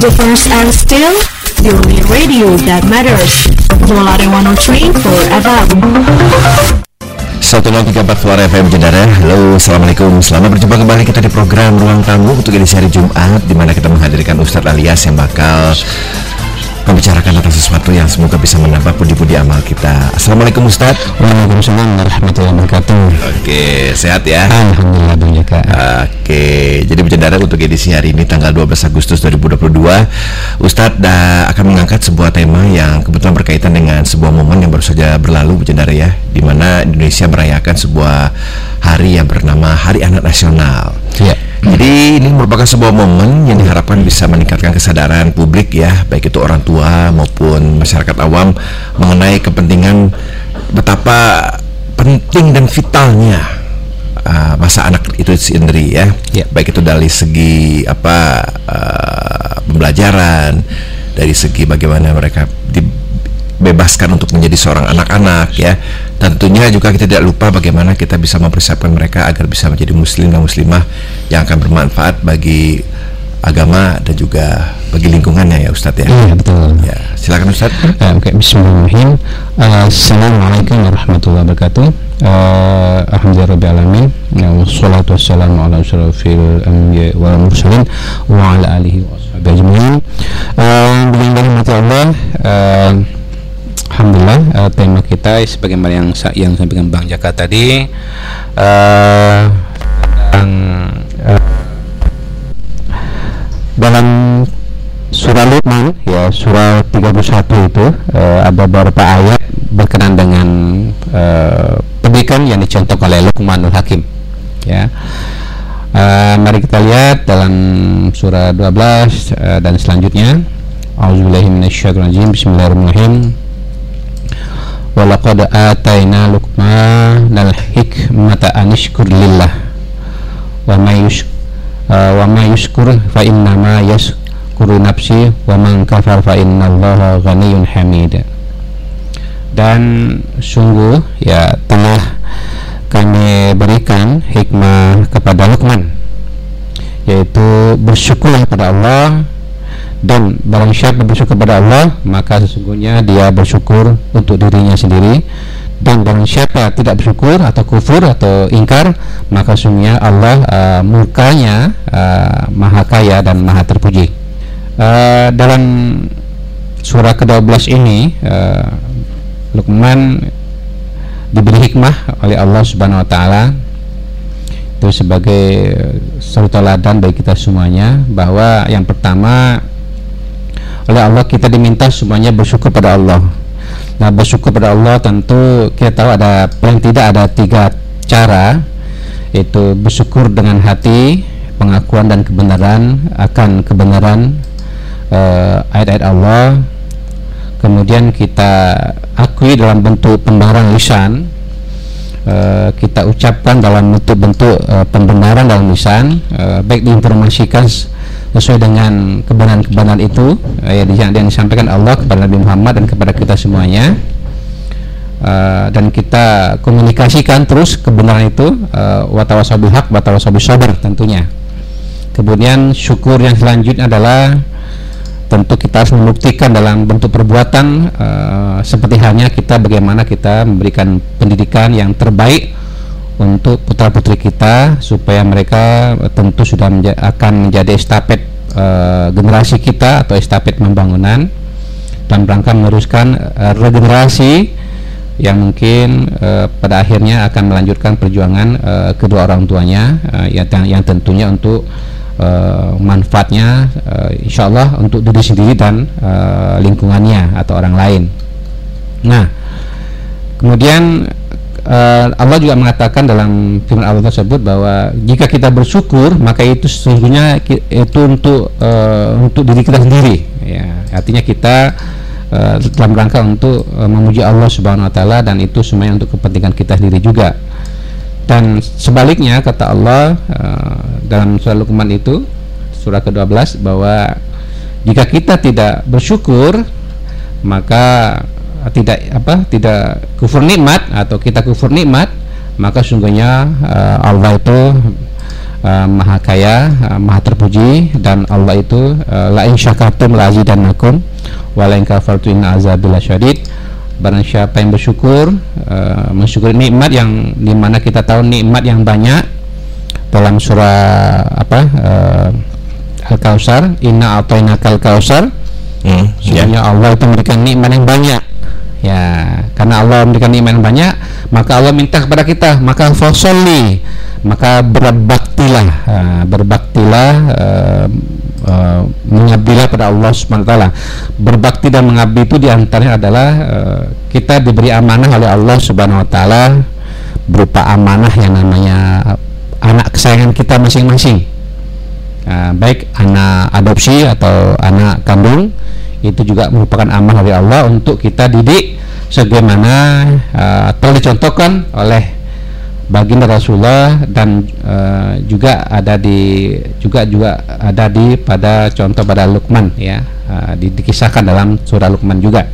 The first and still the only radio that matters. Volare 103 for FM. 1034 Flora FM Jendara Halo Assalamualaikum Selamat berjumpa kembali kita di program Ruang Tamu Untuk edisi hari Jumat Di mana kita menghadirkan Ustadz Alias yang bakal membicarakan tentang sesuatu yang semoga bisa menambah puji-puji amal kita. Assalamualaikum Ustaz. Waalaikumsalam warahmatullahi wabarakatuh. Oke, sehat ya? Alhamdulillah Bang Jaka. Oke, jadi bercandara untuk edisi hari ini tanggal 12 Agustus 2022, Ustadz da, akan mengangkat sebuah tema yang kebetulan berkaitan dengan sebuah momen yang baru saja berlalu bercandara ya, di mana Indonesia merayakan sebuah hari yang bernama Hari Anak Nasional. Ya. Jadi ini merupakan sebuah momen yang diharapkan bisa meningkatkan kesadaran publik ya, baik itu orang tua maupun masyarakat awam mengenai kepentingan betapa penting dan vitalnya uh, masa anak itu sendiri ya. Ya. Baik itu dari segi apa uh, pembelajaran, dari segi bagaimana mereka dibebaskan untuk menjadi seorang anak-anak ya. Tentunya juga kita tidak lupa bagaimana kita bisa mempersiapkan mereka agar bisa menjadi muslim dan muslimah yang akan bermanfaat bagi agama dan juga bagi lingkungannya ya Ustadz ya. Iya betul. Ya, silakan Ustadz. Eh, Oke, Bismillahirrahmanirrahim. Uh, Assalamualaikum warahmatullahi wabarakatuh. Uh, Alhamdulillah alamin. Ya, wassalatu wassalamu ala asyrafil anbiya wal mursalin wa ala alihi wa ashabihi ajmain. Uh, dengan rahmat Allah, uh, Alhamdulillah uh, tema kita sebagaimana yang yang sampaikan Bang Jaka tadi uh, tentang uh, dalam surah Luqman ya surah 31 itu uh, ada beberapa ayat berkenaan dengan uh, pendidikan yang dicontohkan oleh Luqmanul Hakim ya. Uh, mari kita lihat dalam surah 12 uh, dan selanjutnya. Auzubillahi minasyaitonirrajim. Bismillahirrahmanirrahim Walaqad atayna Luqmanal hikmata anishkur lillah. Wa may uh, wa may yushkur fa inna ma yashkuru nafsi wa man kafar fa innallaha ghaniyyun hamid. Dan sungguh ya telah kami berikan hikmah kepada Luqman yaitu bersyukurlah kepada Allah dan barang siapa bersyukur kepada Allah maka sesungguhnya dia bersyukur untuk dirinya sendiri. Dan barang siapa tidak bersyukur atau kufur atau ingkar maka sesungguhnya Allah uh, mukanya uh, maha kaya dan maha terpuji. Uh, dalam surah ke-12 ini uh, Luqman diberi hikmah oleh Allah Subhanahu wa taala. Itu sebagai satu teladan bagi kita semuanya bahwa yang pertama oleh Allah kita diminta semuanya bersyukur pada Allah. Nah, bersyukur pada Allah tentu kita tahu ada paling tidak ada tiga cara itu bersyukur dengan hati, pengakuan dan kebenaran akan kebenaran eh, ayat-ayat Allah kemudian kita akui dalam bentuk pembaharan lisan uh, kita ucapkan dalam bentuk-bentuk uh, pembenaran dalam lisan uh, baik diinformasikan sesuai dengan kebenaran-kebenaran itu uh, yang, disampaikan Allah kepada Nabi Muhammad dan kepada kita semuanya. Uh, dan kita komunikasikan terus kebenaran itu uh, watawasabil haq watawasabil sabar tentunya. Kemudian syukur yang selanjutnya adalah tentu kita harus membuktikan dalam bentuk perbuatan uh, seperti halnya kita bagaimana kita memberikan pendidikan yang terbaik untuk putra putri kita supaya mereka uh, tentu sudah menja akan menjadi estafet uh, generasi kita atau estafet pembangunan dan rangka meneruskan uh, regenerasi yang mungkin uh, pada akhirnya akan melanjutkan perjuangan uh, kedua orang tuanya uh, yang, yang tentunya untuk uh, manfaatnya uh, insya Allah untuk diri sendiri dan uh, lingkungannya atau orang lain. Nah, kemudian uh, Allah juga mengatakan dalam firman Allah tersebut bahwa jika kita bersyukur maka itu sesungguhnya itu untuk uh, untuk diri kita sendiri. Ya, artinya kita uh, dalam rangka untuk uh, memuji Allah Subhanahu Wa Taala dan itu semuanya untuk kepentingan kita sendiri juga dan sebaliknya kata Allah uh, dalam surah Luqman itu surah ke-12 bahwa jika kita tidak bersyukur maka tidak apa tidak kufur nikmat atau kita kufur nikmat maka sungguhnya uh, Allah itu uh, maha kaya, uh, maha terpuji dan Allah itu uh, la in syakartum la azidannakum wa la in kafartum inna azabil syadid. Barang siapa yang bersyukur, uh, mensyukuri nikmat yang di mana kita tahu nikmat yang banyak dalam surah apa uh, Al-Kausar, inna atainakal kausar. Hmm, ya. Sesungguhnya Allah itu memberikan nikmat yang banyak. Ya, karena Allah memberikan yang banyak, maka Allah minta kepada kita, maka fasolli, maka berbaktilah, uh, berbaktilah, uh, uh, mengabdilah pada Allah Subhanahu taala. Berbakti dan mengabdi itu di antaranya adalah uh, kita diberi amanah oleh Allah Subhanahu wa taala berupa amanah yang namanya anak kesayangan kita masing-masing. Uh, baik anak adopsi atau anak kandung itu juga merupakan amanah dari Allah untuk kita didik sebagaimana uh, telah dicontohkan oleh baginda Rasulullah dan uh, juga ada di juga juga ada di pada contoh pada Luqman ya. Uh, di, dikisahkan dalam surah Luqman juga.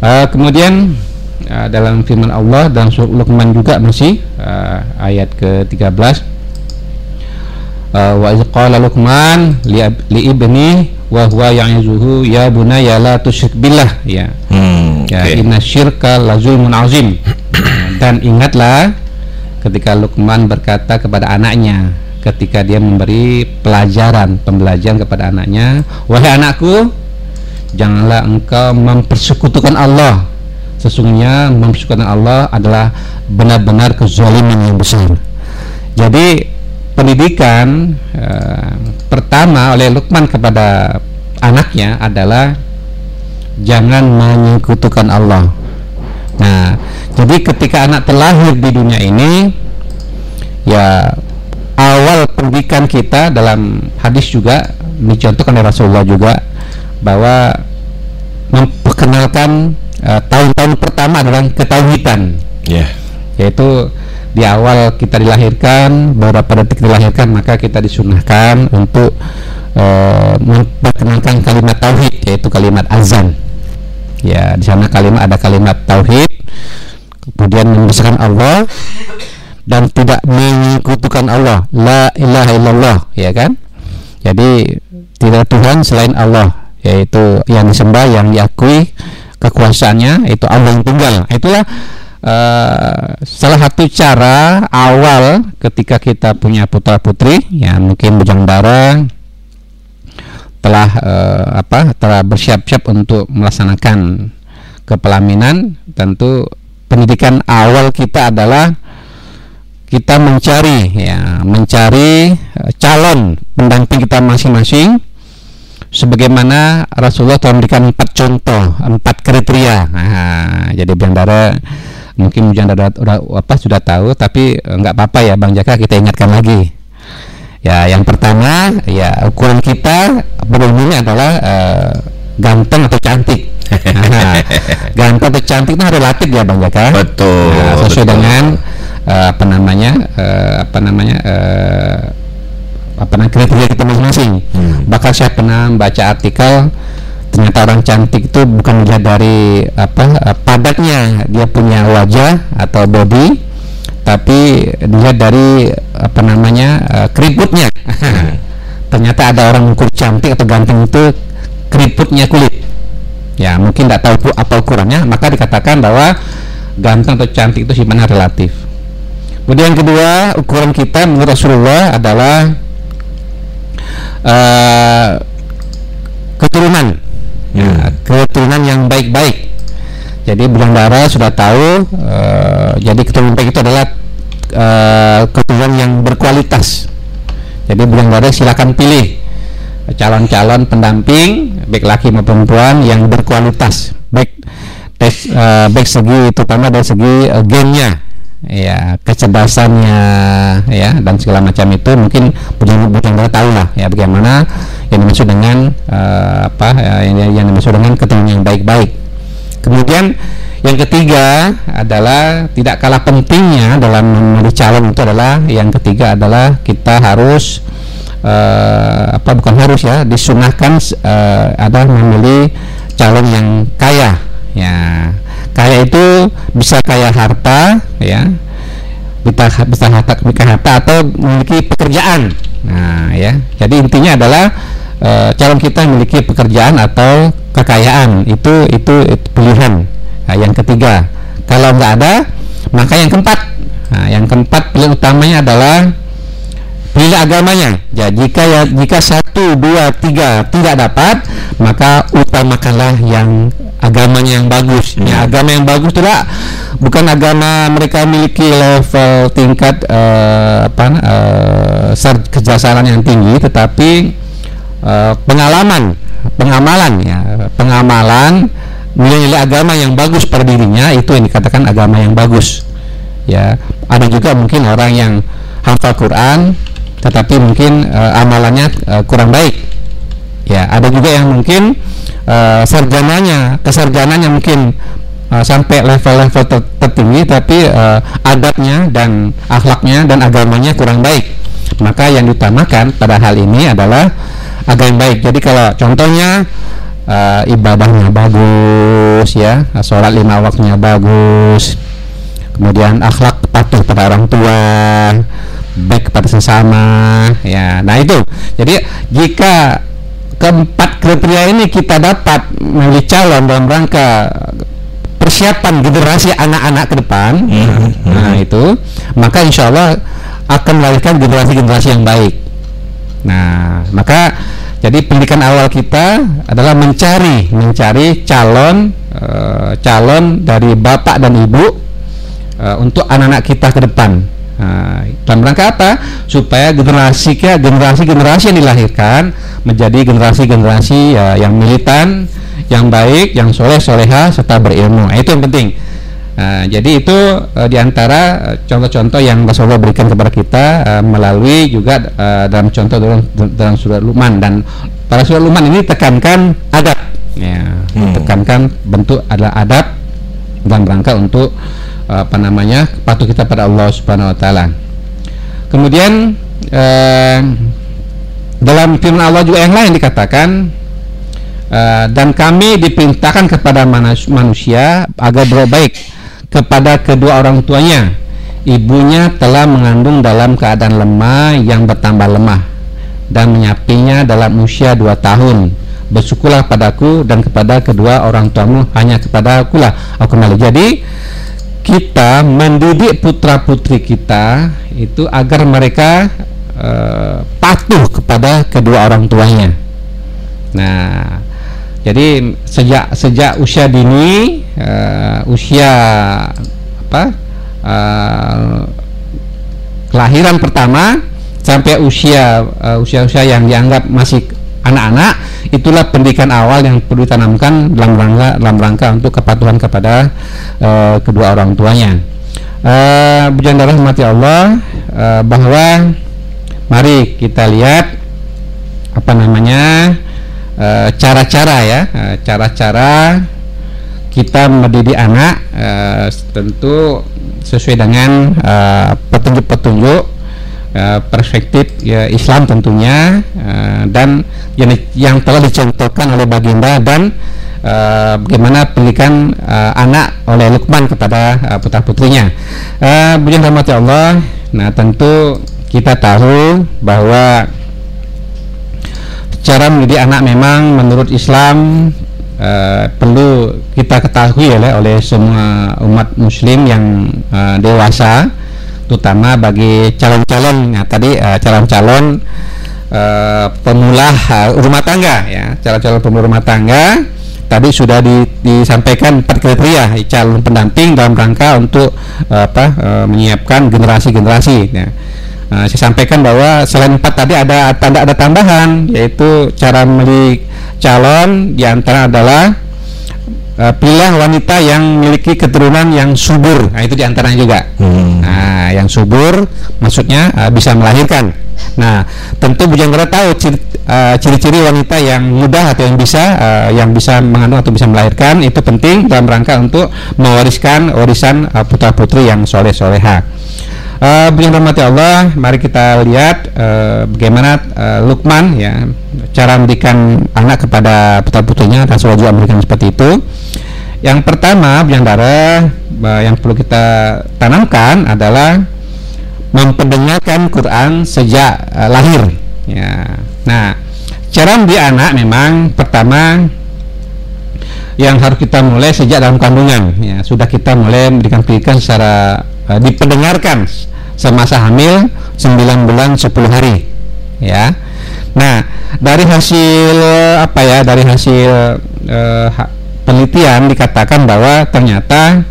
Uh, kemudian uh, dalam firman Allah dan surah Luqman juga masih uh, ayat ke-13 Uh, wa iz qala Luqman li, li ibni wa huwa ya'izuhu ya bunayya la tusyrik billah ya. Hmm, Ya, oke. inna syirka la zulmun azim. Dan ingatlah ketika Luqman berkata kepada anaknya ketika dia memberi pelajaran pembelajaran kepada anaknya, wahai anakku, janganlah engkau mempersekutukan Allah. Sesungguhnya mempersekutukan Allah adalah benar-benar kezaliman yang besar. Jadi pendidikan eh, pertama oleh Luqman kepada anaknya adalah jangan menyekutukan Allah. Nah, jadi ketika anak terlahir di dunia ini, ya awal pendidikan kita dalam hadis juga dicontohkan oleh Rasulullah juga bahwa memperkenalkan eh, tahun-tahun pertama adalah ketauhidan Ya. yaitu di awal kita dilahirkan beberapa detik dilahirkan maka kita disunahkan untuk eh, memperkenalkan kalimat tauhid yaitu kalimat azan. Ya di sana kalimat ada kalimat tauhid kemudian membesarkan Allah dan tidak menyekutukan Allah. La ilaha illallah ya kan? Jadi tidak Tuhan selain Allah yaitu yang disembah yang diakui kekuasaannya itu Allah yang tunggal. Itulah eh, salah satu cara awal ketika kita punya putra putri ya mungkin bujang darah telah eh, apa telah bersiap-siap untuk melaksanakan kepelaminan tentu pendidikan awal kita adalah kita mencari ya mencari eh, calon pendamping kita masing-masing sebagaimana Rasulullah telah memberikan empat contoh empat kriteria. Nah, jadi Bang mungkin Bang Dara udah apa sudah tahu tapi eh, nggak apa-apa ya Bang Jaka kita ingatkan lagi ya yang pertama ya ukuran kita pada umumnya adalah eh, ganteng atau cantik Nah, ganteng atau cantik itu relatif ya Bang Jaka Betul, Nah, sesuai betul. dengan eh, apa namanya eh, apa namanya eh, apa namanya kriteria kita masing-masing Hmm. bahkan saya pernah baca artikel ternyata orang cantik itu bukan dilihat dari apa padatnya. Dia punya wajah atau body tapi dilihat dari apa namanya eh, keriputnya. Ternyata ada orang ukur cantik atau ganteng itu keriputnya kulit. Ya mungkin tidak tahu apa ukurannya maka dikatakan bahwa ganteng atau cantik itu sifatnya relatif. Kemudian yang kedua ukuran kita menurut Rasulullah adalah eh, keturunan ya, keturunan yang baik-baik. Jadi bulan darah sudah tahu eh, jadi keturunan baik itu adalah eh, keturunan yang berkualitas. Jadi bulan darah silakan pilih calon-calon pendamping baik laki maupun perempuan yang berkualitas. Baik tes, eh, baik segi terutama dari segi eh, gennya ya kecerdasannya ya dan segala macam itu mungkin bujang bujang tahu lah ya bagaimana yang dimaksud dengan eh, apa ya, yang, yang dimaksud dengan keturunan yang baik-baik kemudian yang ketiga adalah tidak kalah pentingnya dalam memilih calon itu adalah yang ketiga adalah kita harus eh, apa bukan harus ya disunahkan eh, ada memilih calon yang kaya ya kaya itu bisa kaya harta ya bisa bisa harta memiliki harta atau memiliki pekerjaan. Nah, ya. Jadi intinya adalah eh, calon kita memiliki pekerjaan atau kekayaan itu itu, itu pilihan. Nah, yang ketiga, kalau nggak ada, maka yang keempat. Nah, yang keempat pilihan utamanya adalah pilih agamanya. Ya, jika ya jika satu, dua, tiga tidak dapat, maka utamakanlah yang agamanya yang bagus. Ya, agama yang bagus itu lah bukan agama mereka miliki level tingkat eh, apa eh, sar- kejasaran yang tinggi, tetapi eh, pengalaman, pengamalan ya, pengamalan nilai-nilai agama yang bagus pada dirinya itu yang dikatakan agama yang bagus. Ya, ada juga mungkin orang yang hafal Quran tetapi mungkin eh, amalannya eh, kurang baik. Ya, ada juga yang mungkin eh, sarjananya, kesarjananya mungkin sampai level-level ter- tertinggi tapi eh, adabnya dan akhlaknya dan agamanya kurang baik. Maka yang diutamakan pada hal ini adalah agama yang baik. Jadi kalau contohnya eh, ibadahnya bagus ya, sholat lima waktunya bagus, kemudian akhlak patuh pada orang tua. Baik kepada sesama ya. Nah itu. Jadi jika keempat kriteria ini kita dapat memilih calon dalam rangka persiapan generasi anak-anak ke depan nah itu maka insya Allah akan melahirkan generasi-generasi yang baik nah maka jadi pendidikan awal kita adalah mencari mencari calon eh, calon dari bapak dan ibu eh, untuk anak-anak kita ke depan. Nah, dalam rangka apa? Supaya generasi generasi generasi yang dilahirkan menjadi generasi-generasi ya, yang militan, yang baik, yang soleh soleha serta berilmu. Nah, itu yang penting. Nah, jadi itu eh, di antara eh, contoh-contoh yang Rasulullah berikan kepada kita eh, melalui juga eh, dalam contoh dalam, dalam surat Luqman dan pada surat Luqman ini tekankan adab, ya, Hmm. tekankan bentuk adalah adab dalam rangka untuk apa namanya patuh kita pada Allah Subhanahu Wa Taala. Kemudian eh, dalam firman Allah juga yang lain dikatakan eh, dan kami diperintahkan kepada manus- manusia agar berbuat baik kepada kedua orang tuanya. Ibunya telah mengandung dalam keadaan lemah yang bertambah lemah dan menyapinya dalam usia dua tahun. Bersyukurlah padaku dan kepada kedua orang tuamu hanya kepada akulah aku kembali. Jadi kita mendidik putra putri kita itu agar mereka eh, patuh kepada kedua orang tuanya. Nah, jadi sejak sejak usia dini, eh, usia apa eh, kelahiran pertama sampai usia eh, usia-usia yang dianggap masih anak-anak, itulah pendidikan awal yang perlu ditanamkan dalam rangka dalam rangka untuk kepatuhan kepada eh, kedua orang tuanya. Eh, Bujan darah mati Allah eh, bahwa mari kita lihat apa namanya cara-cara ya eh, cara-cara kita mendidik anak eh, tentu sesuai dengan eh, petunjuk-petunjuk eh, perspektif ya, Islam tentunya eh, dan yang, yang telah dicontohkan oleh baginda dan eh, bagaimana pendidikan eh, anak oleh Lukman kepada eh, putra putrinya. Uh, Bujan rahmati Allah. Nah tentu kita tahu bahwa cara mendidik anak memang menurut Islam eh, perlu kita ketahui oleh oleh semua umat Muslim yang eh, dewasa, terutama bagi calon-calon. Nah tadi eh, calon-calon eh, pemula eh, rumah tangga ya, calon-calon pemula rumah tangga tadi sudah di- disampaikan empat kriteria calon pendamping dalam rangka untuk eh, apa eh, menyiapkan generasi-generasi. Ya. Nah, saya sampaikan bahwa selain empat tadi ada tanda ada tambahan yaitu cara memilih calon di antara adalah eh, pilih wanita yang memiliki keturunan yang subur. Nah, itu di antaranya juga. Hmm. Nah, yang subur maksudnya eh, bisa melahirkan. Nah, tentu Bujang Gara tahu eh, ciri-ciri wanita yang mudah atau yang bisa eh, yang bisa mengandung atau bisa melahirkan itu penting dalam rangka untuk mewariskan warisan putra-putri yang soleh soleha. Uh, rahmati Allah, mari kita lihat eh, bagaimana eh, Lukman ya cara mendidikan anak kepada putra putrinya Rasulullah juga memberikan seperti itu. Yang pertama, Dara, eh, yang perlu kita tanamkan adalah memperdengarkan Quran sejak uh, lahir. Ya. Nah, cara mendidik anak memang pertama yang harus kita mulai sejak dalam kandungan. Ya, sudah kita mulai memberikan pendidikan secara uh, diperdengarkan semasa hamil 9 bulan 10 hari. Ya. Nah, dari hasil apa ya? Dari hasil uh, penelitian dikatakan bahwa ternyata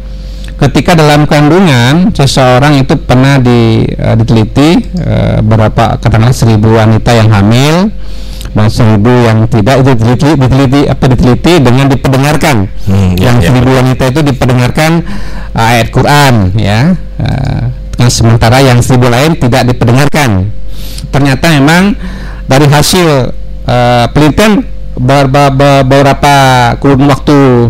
ketika dalam kandungan seseorang itu pernah di, uh, diteliti uh, berapa katakanlah seribu wanita yang hamil dan seribu yang tidak itu diteliti, diteliti apa diteliti dengan diperdengarkan hmm, ya, yang ya, seribu ya. wanita itu diperdengarkan ayat Quran ya uh, sementara yang seribu lain tidak diperdengarkan ternyata memang dari hasil uh, penelitian beberapa kurun waktu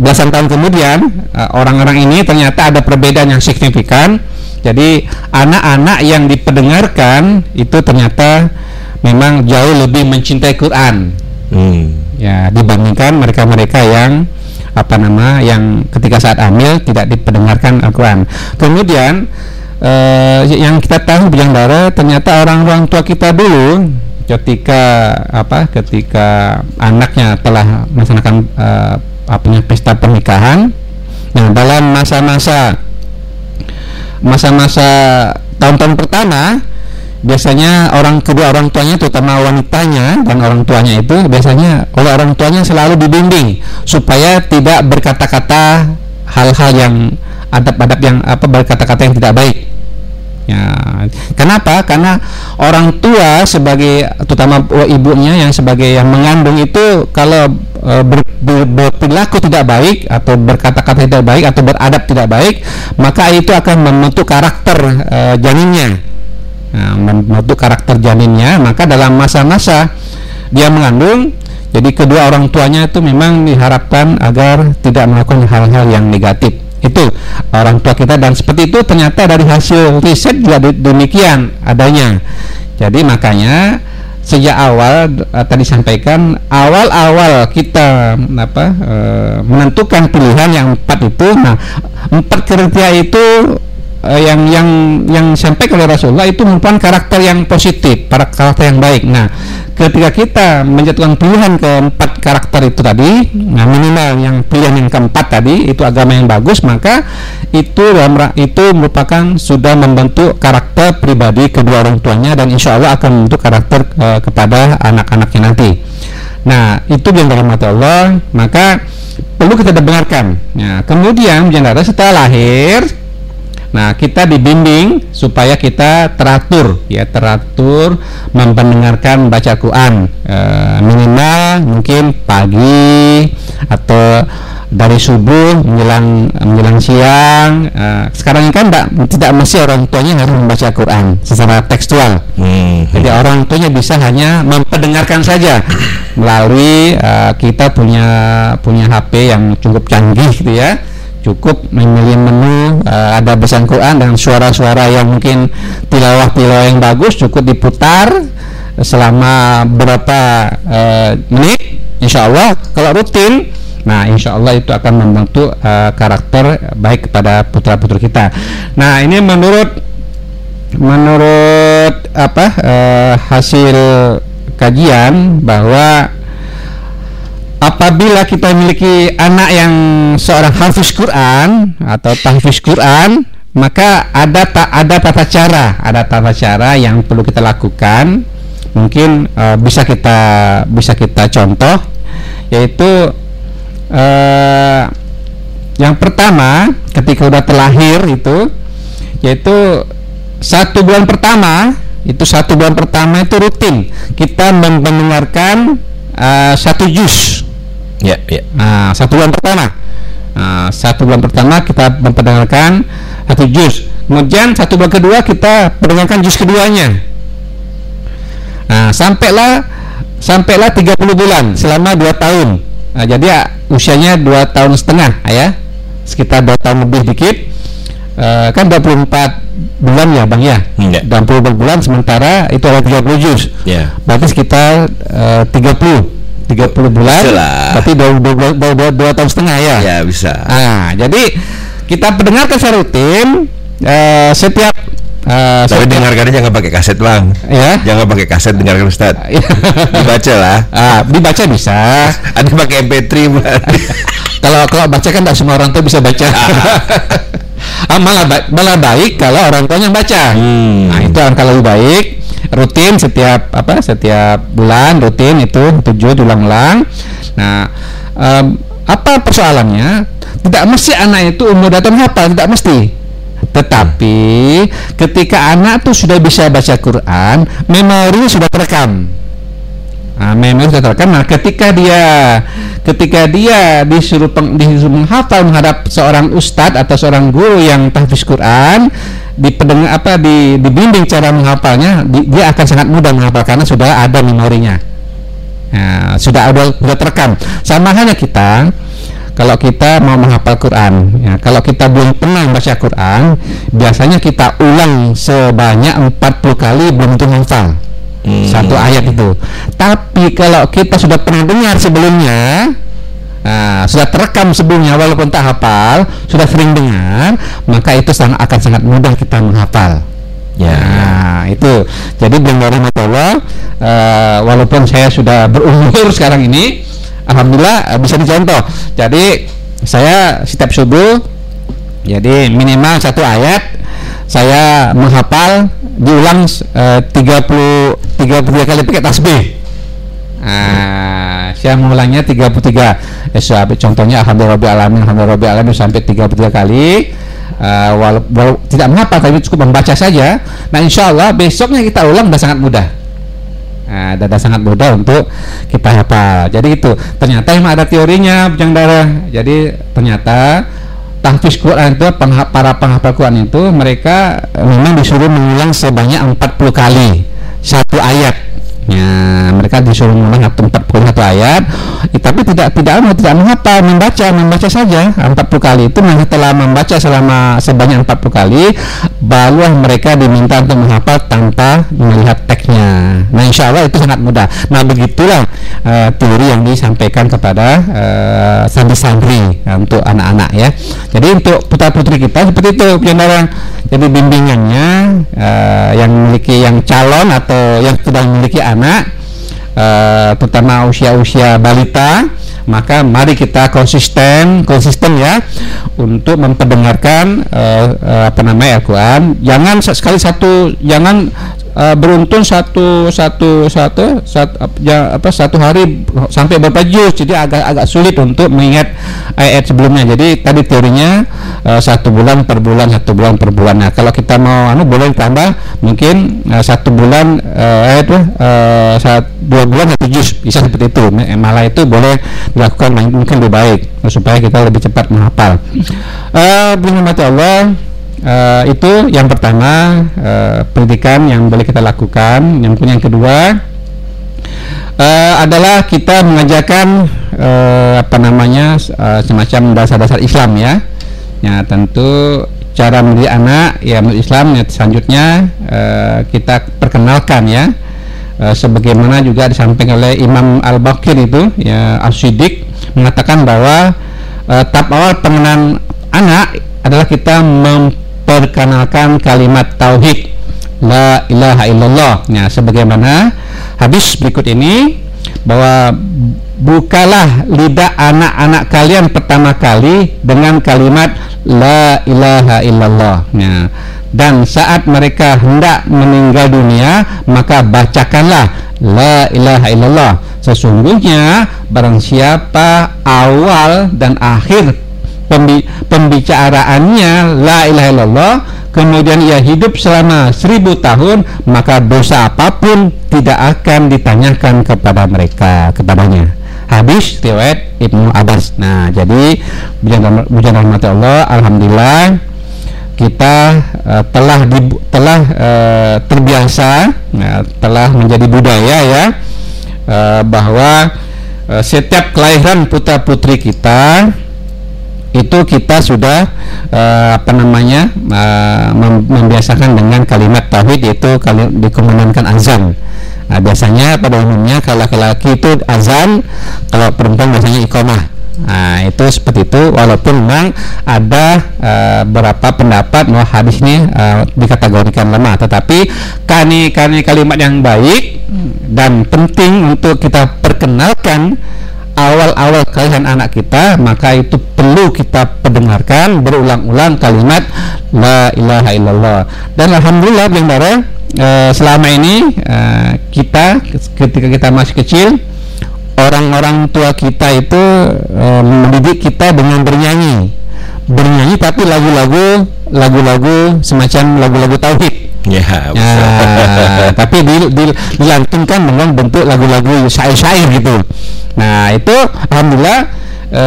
belasan tahun kemudian eh, orang-orang ini ternyata ada perbedaan yang signifikan. Jadi anak-anak yang diperdengarkan itu ternyata memang jauh lebih mencintai Quran. Hmm. Ya dibandingkan mereka-mereka yang apa nama yang ketika saat hamil tidak diperdengarkan Al-Quran. Kemudian eh, yang kita tahu bilang darah ternyata orang-orang tua kita dulu ketika apa ketika anaknya telah melaksanakan uh, apa pesta pernikahan nah dalam masa-masa masa-masa tahun-tahun pertama biasanya orang kedua orang tuanya terutama wanitanya dan orang tuanya itu biasanya oleh orang tuanya selalu dibimbing supaya tidak berkata-kata hal-hal yang adab-adab yang apa berkata-kata yang tidak baik Ya, kenapa? Karena orang tua sebagai terutama ibunya yang sebagai yang mengandung itu kalau e, ber, ber, berperilaku tidak baik atau berkata-kata tidak baik atau beradab tidak baik, maka itu akan membentuk karakter e, janinnya. Nah, membentuk karakter janinnya, maka dalam masa-masa dia mengandung jadi kedua orang tuanya itu memang diharapkan agar tidak melakukan hal-hal yang negatif. Itu orang tua kita dan seperti itu ternyata dari hasil riset juga demikian adanya. Jadi makanya sejak awal uh, tadi sampaikan awal-awal kita apa uh, menentukan pilihan yang empat itu nah empat kriteria itu uh, yang yang yang disampaikan oleh Rasulullah itu merupakan karakter yang positif, para karakter yang baik. Nah, ketika kita menjatuhkan pilihan keempat karakter itu tadi, nah minimal yang pilihan yang keempat tadi itu agama yang bagus, maka itu itu merupakan sudah membentuk karakter pribadi kedua orang tuanya dan insya Allah akan membentuk karakter uh, kepada anak-anaknya nanti. Nah, itu yang dirahmati Allah, maka perlu kita dengarkan. Nah, kemudian janda setelah lahir Nah, kita dibimbing supaya kita teratur ya, teratur mempendengarkan baca Quran. E, minimal mungkin pagi atau dari subuh menjelang menjelang siang. E, sekarang ini kan tidak tidak mesti orang tuanya harus membaca Quran secara tekstual. Hmm. Jadi orang tuanya bisa hanya memperdengarkan saja melalui e, kita punya punya HP yang cukup canggih gitu ya cukup memilih menu uh, ada pesan Quran dan suara-suara yang mungkin tilawah-tilawah yang bagus cukup diputar selama berapa uh, menit insya Allah kalau rutin. Nah insya Allah itu akan membantu uh, karakter baik kepada putra-putri kita. Nah ini menurut menurut apa uh, hasil kajian bahwa apabila kita memiliki anak yang seorang hafiz Quran atau tahfiz Quran maka ada tak ada tata cara ada tata cara yang perlu kita lakukan. Mungkin uh, bisa kita bisa kita contoh yaitu uh, yang pertama ketika udah terlahir itu yaitu satu bulan pertama itu satu bulan pertama itu rutin. Kita mendengarkan uh, satu juz Ya, ya. Nah, satu bulan pertama. Nah, satu bulan pertama kita memperdengarkan satu juz. Kemudian satu bulan kedua kita perdengarkan juz keduanya. Nah, sampailah sampailah 30 bulan selama 2 tahun. Nah, jadi ya, usianya 2 tahun setengah ya. Sekitar 2 tahun lebih dikit. Uh, kan 24 bulan ya Bang ya. Enggak. 24 bulan sementara itu ada 30 juz. Ya. Berarti sekitar uh, 30 30 bulan tapi dua, dua, dua, dua, dua tahun setengah ya ya bisa nah jadi kita pendengarkan secara rutin eh, setiap eh, Tapi setiap- dengarkannya jangan pakai kaset bang. ya Jangan pakai kaset dengarkan Ustaz. Dibaca lah. Ah, dibaca bisa Ada pakai MP3 bukan? kalau kalau baca kan tidak semua orang tuh bisa baca ah, malah ba- malah baik kalau orang tuanya baca Hmm. nah itu angka lebih baik rutin setiap apa setiap bulan rutin itu tujuh diulang-ulang nah em, apa persoalannya? Tidak mesti anak itu umur datang hafal tidak mesti. Tetapi ketika anak tuh sudah bisa baca Quran memori sudah terekam Nah, memang sudah. Nah, ketika dia ketika dia disuruh peng, disuruh menghafal menghadap seorang ustadz atau seorang guru yang tahfiz Quran, dipendengar apa di dibimbing cara menghafalnya, di- dia akan sangat mudah menghafal karena sudah ada memorinya. Nah, sudah ada sudah terekam. Sama halnya kita kalau kita mau menghafal Quran, ya, kalau kita belum pernah baca Quran, biasanya kita ulang sebanyak 40 kali belum tentu hafal Hmm. satu ayat itu. Tapi kalau kita sudah pernah dengar sebelumnya, nah, sudah terekam sebelumnya walaupun tak hafal, sudah sering dengar, maka itu sangat akan sangat mudah kita menghafal. Ya. Nah, itu. Jadi belum rahmatullah eh, walaupun saya sudah berumur sekarang ini, alhamdulillah eh, bisa dicontoh. Jadi saya setiap subuh jadi minimal satu ayat saya menghafal diulang eh, 30 33 kali pakai tasbih. Nah, saya mengulangnya 33 eh, so, contohnya alhamdulillah alamin alhamdulillah alamin sampai 33 kali Eh, walau, walau tidak mengapa tapi cukup membaca saja nah insya Allah besoknya kita ulang sudah sangat mudah Nah, sangat mudah untuk kita hafal. Jadi itu ternyata memang ada teorinya bujang darah. Jadi ternyata tahfiz Quran itu para penghafal Quran itu mereka eh, memang disuruh mengulang sebanyak 40 kali satu ayat. Ya, mereka disuruh mengulang 40 satu ayat, Eh, tapi tidak tidak mau tidak menghafal, membaca membaca saja 40 kali itu. Setelah membaca selama sebanyak 40 kali, barulah mereka diminta untuk menghafal tanpa melihat teksnya. Nah, insya Allah itu sangat mudah. Nah, begitulah eh, teori yang disampaikan kepada eh, santri-santri eh, untuk anak-anak ya. Jadi untuk putra putri kita seperti itu, saudara. Jadi bimbingannya eh, yang memiliki yang calon atau yang sudah memiliki anak eh, terutama usia-usia balita maka mari kita konsisten konsisten ya untuk memperdengarkan eh, eh, apa namanya Al-Quran. Jangan sekali satu jangan eh, beruntun satu satu satu satu ya, apa satu hari sampai berapa juz. Jadi agak agak sulit untuk mengingat ayat sebelumnya. Jadi tadi teorinya eh, satu bulan per bulan satu bulan per bulan. Nah kalau kita mau anu boleh ditambah mungkin eh, satu bulan itu eh, saat dua bulan satu juz. Bisa seperti itu. Malah itu boleh dilakukan mungkin lebih baik eh, supaya kita lebih cepat menghafal eh dengan mati Allah eh, itu yang pertama eh, pendidikan yang boleh kita lakukan yang punya yang kedua eh, adalah kita mengajarkan eh, apa namanya eh, semacam dasar-dasar Islam ya. Ya tentu cara mendidik anak ya Islam ya selanjutnya eh, kita perkenalkan ya Eh, sebagaimana juga disampaikan oleh Imam Al Bakir itu ya As-Siddiq mengatakan bahwa eh, tahap awal pengenalan anak adalah kita memperkenalkan kalimat tauhid la ilaha illallah. Nah, sebagaimana hadis berikut ini bahwa bukalah lidah anak-anak kalian pertama kali dengan kalimat la ilaha illallah. Nah, dan saat mereka hendak meninggal dunia maka bacakanlah la ilaha illallah. Sesungguhnya barang siapa awal dan akhir pembi- pembicaraannya la ilaha illallah kemudian ia hidup selama seribu tahun maka dosa apa pun tidak akan ditanyakan kepada mereka kepadanya habis riwayat Ibnu Abbas nah jadi bujan rahmat Allah alhamdulillah kita eh, telah di, telah eh, terbiasa ya, telah menjadi budaya ya eh, bahwa eh, setiap kelahiran putra putri kita itu kita sudah eh, apa namanya mem- membiasakan dengan kalimat tauhid yaitu kali dikumandangkan azan. Nah, biasanya pada umumnya kalau laki-laki itu azan, kalau perempuan biasanya iqamah. Nah, itu seperti itu walaupun memang ada uh, beberapa pendapat bahwa hadis ini uh, dikategorikan lemah, tetapi kani kani kalimat yang baik dan penting untuk kita perkenalkan awal-awal kalian anak kita maka itu perlu kita pendengarkan berulang-ulang kalimat la ilaha illallah. Dan alhamdulillah yang uh, selama ini uh, kita ketika kita masih kecil orang-orang tua kita itu e, mendidik kita dengan bernyanyi. Bernyanyi tapi lagu-lagu lagu-lagu semacam lagu-lagu tauhid. Ya, ya tapi di, di, dilantunkan dengan bentuk lagu-lagu syair-syair gitu. Nah itu alhamdulillah e,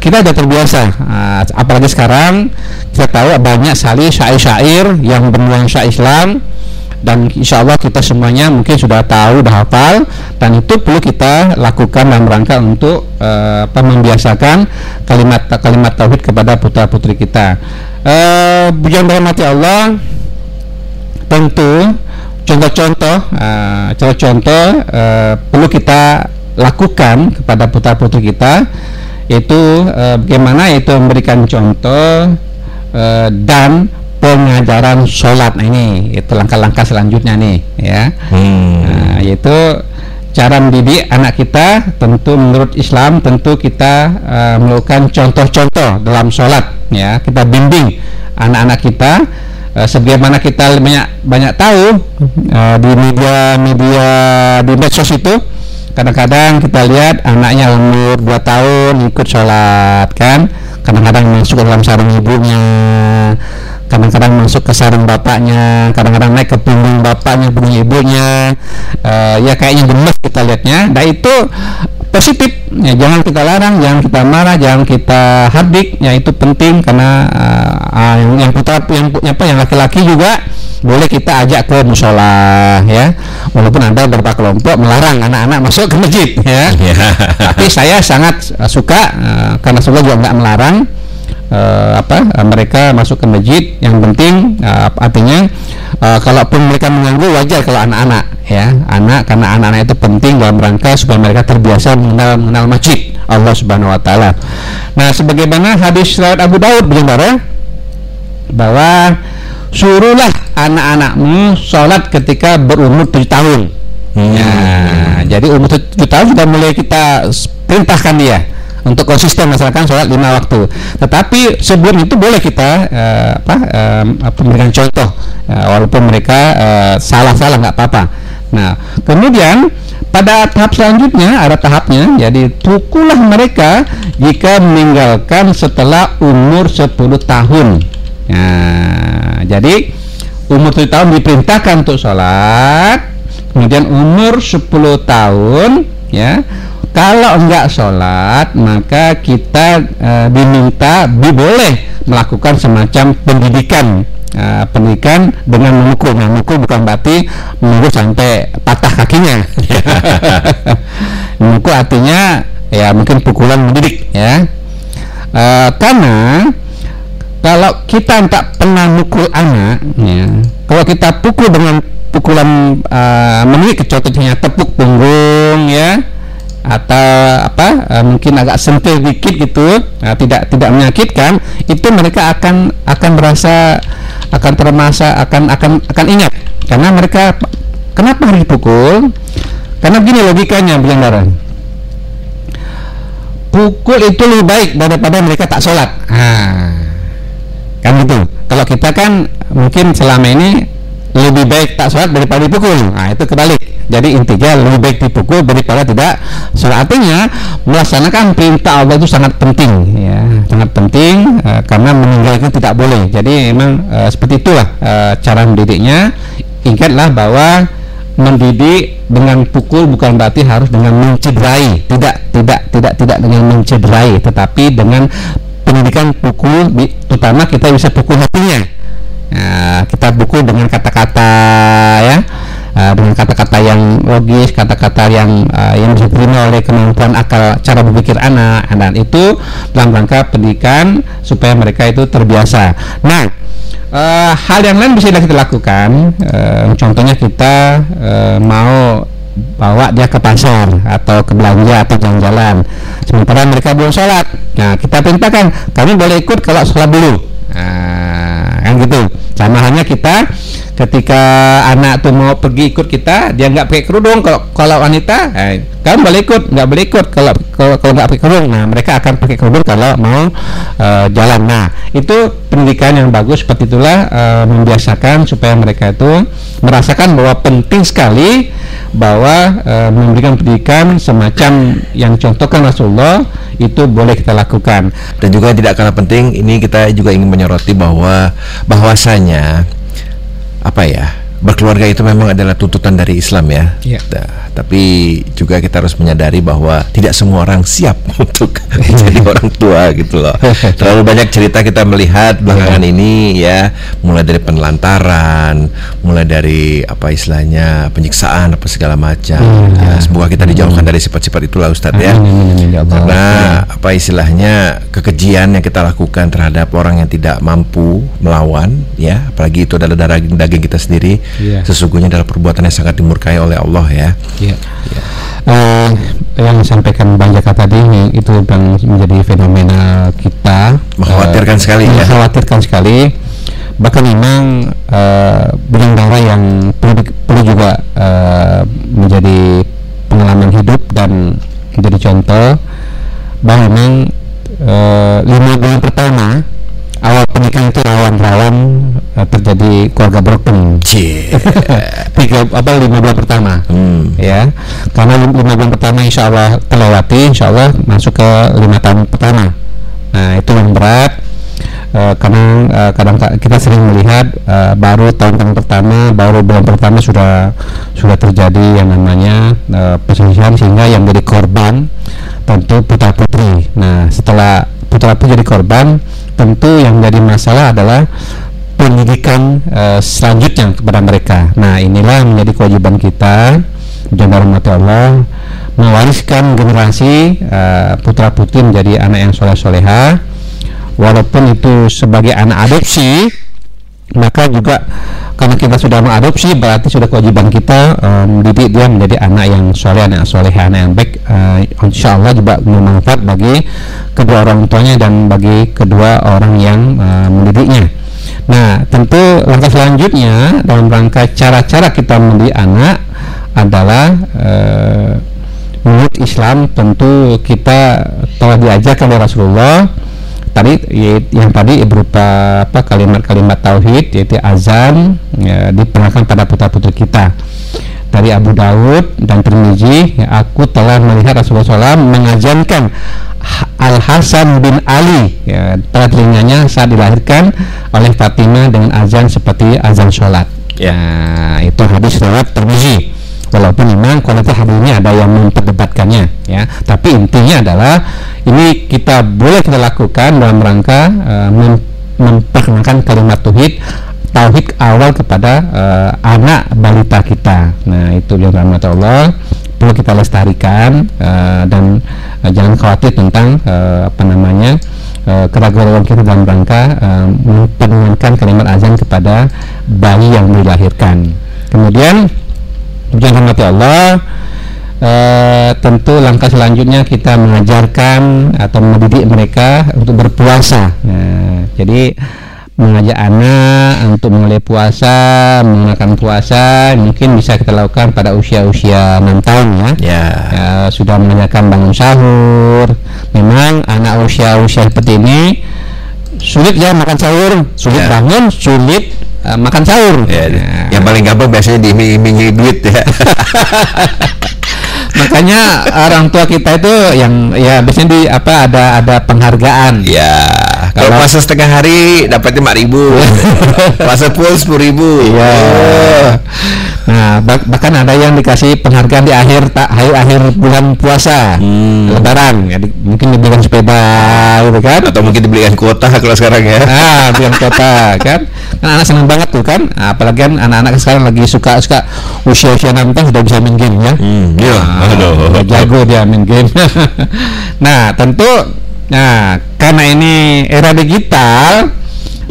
kita sudah terbiasa. Nah, apalagi sekarang kita tahu banyak sekali syair-syair yang bernuansa Islam dan insya Allah kita semuanya mungkin sudah tahu, sudah hafal dan itu perlu kita lakukan dalam rangka untuk uh, membiasakan kalimat kalimat tauhid kepada putra putri kita. Uh, yang dirahmati Allah, tentu contoh-contoh uh, contoh-contoh uh, perlu kita lakukan kepada putra putri kita yaitu uh, bagaimana itu memberikan contoh uh, dan pengajaran sholat nah, ini itu langkah-langkah selanjutnya nih ya. Hmm. nah, yaitu cara mendidik anak kita tentu menurut Islam tentu kita uh, melakukan contoh-contoh dalam sholat ya. Kita bimbing anak-anak kita uh, sebagaimana kita banyak banyak tahu uh, di media-media di medsos itu kadang-kadang kita lihat anaknya umur 2 tahun ikut sholat kan. Kadang-kadang masuk dalam sarung ibunya kadang-kadang masuk ke sarung bapaknya kadang-kadang naik ke punggung bapaknya punggung ibunya uh, ya kayaknya gemes kita lihatnya nah itu positif. Ya jangan kita larang jangan kita marah jangan kita hardik. Ya itu penting karena uh, yang yang putra yang apa yang laki-laki juga boleh kita ajak ke musola ya. Walaupun ada beberapa kelompok melarang anak-anak masuk ke masjid ya. Yeah. tapi saya sangat suka uh, karena saya juga nggak melarang uh, apa uh, mereka masuk ke masjid yang penting uh, artinya uh, kalaupun mereka mengganggu wajar kalau anak-anak ya anak karena anak-anak itu penting dalam rangka supaya mereka terbiasa mengenal mengenal masjid Allah Subhanahu Wa Taala. Nah, sebagaimana hadis riwayat Abu Daud bicara bahwa suruhlah anak-anakmu sholat ketika berumur tujuh tahun. Hmm. Ya, jadi umur tujuh tahun sudah mulai kita perintahkan dia untuk konsisten melaksanakan sholat lima waktu. Tetapi sebelum itu boleh kita uh, apa, uh, memberikan contoh, uh, walaupun mereka salah-salah uh, nggak apa-apa. Nah, kemudian pada tahap selanjutnya ada tahapnya, jadi pukullah mereka jika meninggalkan setelah umur 10 tahun. Nah, jadi umur 7 tahun diperintahkan untuk sholat, kemudian umur 10 tahun ya kalau enggak sholat, maka kita e, diminta, boleh melakukan semacam pendidikan e, pendidikan dengan memukul. Nah, memukul bukan berarti memukul sampai patah kakinya. memukul artinya ya mungkin pukulan mendidik ya. E, karena kalau kita tak pernah mukul anak, ya, kalau kita pukul dengan pukulan uh, mendidik, contohnya tepuk punggung, ya, atau apa uh, mungkin agak sentil dikit gitu uh, tidak tidak menyakitkan itu mereka akan akan merasa akan termasa akan akan akan ingat. Karena mereka kenapa harus dipukul? Karena begini logikanya bilang darah pukul itu lebih baik daripada mereka tak sholat. Nah, kan gitu. Kalau kita kan mungkin selama ini lebih baik tak sholat daripada dipukul. Nah itu kebalik jadi intinya lebih baik dipukul daripada tidak sholat. Artinya melaksanakan perintah Allah itu sangat penting ya. Sangat penting uh, karena meninggalkan tidak boleh. Jadi memang uh, seperti itulah uh, cara mendidiknya. Ingatlah bahwa mendidik dengan pukul bukan berarti harus dengan mencederai. Tidak tidak tidak tidak dengan mencederai tetapi dengan pendidikan pukul terutama kita bisa pukul hatinya. Nah, kita buku dengan kata-kata ya uh, dengan kata-kata yang logis, kata-kata yang uh, yang diterima oleh kemampuan akal cara berpikir anak dan itu dalam rangka pendidikan supaya mereka itu terbiasa. Nah, uh, hal yang lain bisa kita lakukan. Uh, contohnya kita uh, mau bawa dia ke pasar atau ke belanja atau jalan-jalan sementara mereka belum sholat. Nah, kita perintahkan kami boleh ikut kalau sholat dulu. Nah, kan gitu. Sama halnya kita ketika anak tuh mau pergi ikut kita, dia nggak pakai kerudung. Kalau kalau wanita, eh, kamu boleh ikut, nggak boleh ikut. Kalau kalau kalau nggak pakai kerudung, nah mereka akan pakai kerudung kalau mau eh, jalan. Nah, itu pendidikan yang bagus seperti itulah eh, membiasakan supaya mereka itu merasakan bahwa penting sekali bahwa eh, memberikan pendidikan semacam yang contohkan Rasulullah itu boleh kita lakukan. Dan juga tidak kalah penting ini kita juga ingin menyoroti bahwa bahwasanya apa ya berkeluarga itu memang adalah tuntutan dari Islam ya. Iya. Nah, tapi juga kita harus menyadari bahwa tidak semua orang siap untuk jadi orang tua gitu loh. Terlalu banyak cerita kita melihat belakangan ini ya, mulai dari penelantaran, mulai dari apa istilahnya penyiksaan apa segala macam. Ya, semoga kita dijauhkan dari sifat-sifat itulah Ustadz ya. Allah. Karena apa istilahnya kekejian yang kita lakukan terhadap orang yang tidak mampu melawan ya, apalagi itu adalah darah daging kita sendiri, Iya. sesungguhnya adalah perbuatan yang sangat dimurkai oleh Allah ya. Iya. Eh, yang disampaikan Bang Jaka tadi itu yang menjadi fenomena kita Mengkhawatirkan eh, sekali ya. mengkhawatirkan sekali bahkan memang eh, benang darah yang perlu, perlu juga eh, menjadi pengalaman hidup dan menjadi contoh bahwa memang eh, lima bulan pertama awal pernikahan itu rawan-rawan eh, terjadi keluarga broken. Tiga apa lima bulan pertama. Hmm. ya karena lim- lima bulan pertama insya Allah terlewati insya Allah masuk ke lima tahun pertama. Nah itu yang berat Eh, karena eh, kadang ka- kita sering melihat eh, baru tahun-tahun pertama baru bulan pertama sudah sudah terjadi yang namanya eh, perselisihan sehingga yang menjadi korban tentu putra putri. Nah setelah putra putri jadi korban tentu yang menjadi masalah adalah pendidikan eh, selanjutnya kepada mereka. Nah, inilah menjadi kewajiban kita menjaga rahmat Allah mewariskan generasi eh, putra putri menjadi anak yang soleh soleha walaupun itu sebagai anak adopsi maka juga karena kita sudah mengadopsi berarti sudah kewajiban kita mendidik dia menjadi anak yang soleh anak soleh anak yang baik. Eh, insya Allah juga bermanfaat bagi kedua orang tuanya dan bagi kedua orang yang eh, mendidiknya. Nah tentu langkah selanjutnya dalam rangka cara-cara kita mendidik anak adalah eh, menurut Islam tentu kita telah diajarkan oleh Rasulullah tadi y- yang tadi berupa apa kalimat-kalimat tauhid yaitu azan ya, diperkenalkan pada putra putri kita. Dari Abu Daud dan Tirmizi ya, aku telah melihat Rasulullah SAW mengajarkan Al Hasan bin Ali ya, pada telinganya saat dilahirkan oleh Fatimah dengan azan seperti azan sholat. Ya. Itu hadis riwayat Tirmizi walaupun memang kualitas hadis ini ada yang memperdebatkannya ya. Tapi intinya adalah ini kita boleh kita lakukan dalam rangka eh, mem- memperkenalkan kalimat tauhid tauhid awal kepada eh, anak balita kita. Nah itu yang rahmat Allah perlu kita lestarikan eh, dan eh, jangan khawatir tentang eh, apa namanya eh, keraguan kita dalam rangka eh, memperkenalkan kalimat azan kepada bayi yang dilahirkan. Kemudian Jangan rahmati Allah eh, tentu langkah selanjutnya kita mengajarkan atau mendidik mereka untuk berpuasa. Nah, jadi mengajak anak untuk mulai puasa, menggunakan puasa mungkin bisa kita lakukan pada usia-usia 6 tahun ya. Ya. Ya, sudah menanyakan bangun sahur. Memang anak usia-usia seperti ini sulit ya makan sahur, sulit Ya. bangun, sulit eh, makan sahur. Ya, Nah, yang paling gampang biasanya diiming-imingi duit ya. makanya orang tua kita itu yang ya biasanya di apa ada ada penghargaan ya. Kalau Kalau- puasa setengah hari dapatnya lima ribu, puasa full sepuluh ribu. Iya. Nah, bah- bahkan ada yang dikasih penghargaan di akhir tak akhir akhir bulan puasa, Hmm. lebaran, ya, di- mungkin dibelikan sepeda, gitu kan? Atau mungkin dibelikan kuota kalau sekarang ya. Nah, belikan kota kan? Kan anak senang banget tuh kan? Nah, apalagi kan anak-anak sekarang lagi suka suka usia-usia 6 tahun sudah bisa main game ya. Hmm, iya. Nah, Aduh. jago dia main game. nah, tentu nah karena ini era digital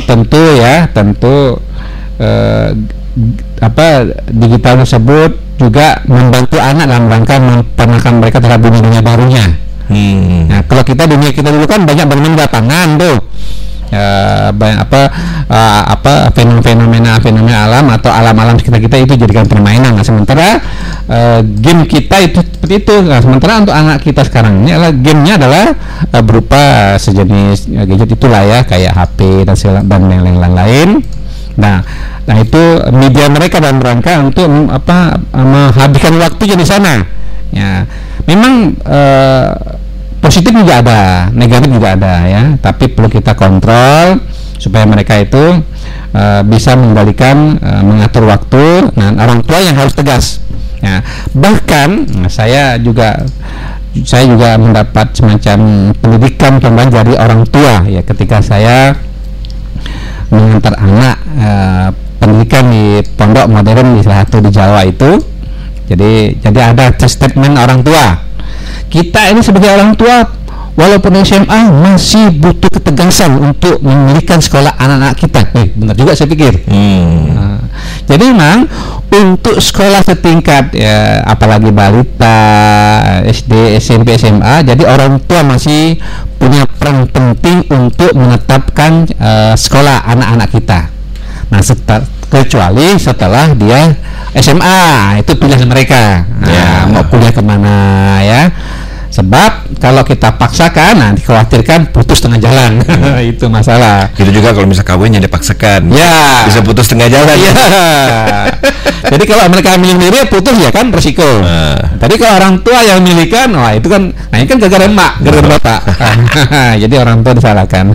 tentu ya, tentu eh, apa digital tersebut juga membantu anak dalam rangka memperkenalkan mereka terhadap dunia dunia barunya. Hmm. Nah, kalau kita dunia kita dulu kan banyak bermain lapangan tuh. Ya, banyak apa eh, apa fenomena fenomena alam atau alam-alam sekitar kita itu jadikan permainan. Nah, sementara eh, game kita itu seperti itu. Nah, sementara untuk anak kita sekarang ini adalah gamenya adalah eh, berupa sejenis ya, gadget itulah ya kayak HP dan segala dan lain-lain. Nah, nah itu media mereka dalam rangka untuk apa menghabiskan waktunya di sana. Ya, memang eh, positif juga ada, negatif juga ada ya. Tapi perlu kita kontrol supaya mereka itu eh, bisa mengendalikan eh, mengatur waktu. Nah, orang tua yang harus tegas. Ya, bahkan nah, saya juga saya juga mendapat semacam pendidikan tambahan dari orang tua ya ketika saya mengantar anak eh, pendidikan di pondok modern di salah satu di Jawa itu jadi jadi ada statement orang tua kita ini sebagai orang tua walaupun SMA masih butuh ketegasan untuk memilihkan sekolah anak-anak kita eh, benar juga saya pikir Hmm. Nah, jadi memang untuk sekolah setingkat ya, apalagi balita, SD, SMP, SMA, jadi orang tua masih punya peran penting untuk menetapkan eh, sekolah anak-anak kita. Nah, seta- kecuali setelah dia SMA itu pilihan mereka. Nah, Ya. mau kuliah ke mana ya? Sebab kalau kita paksakan, nah dikhawatirkan putus tengah jalan. itu masalah. Gitu juga kalau misal kawin yang dipaksakan. Ya. Bisa putus tengah jalan. Iya. Jadi kalau mereka milih sendiri putus ya kan resiko. Nah. Tapi kalau orang tua yang milihkan, wah itu kan, nah ini kan gara-gara emak, gara-gara bapak. jadi orang tua disalahkan.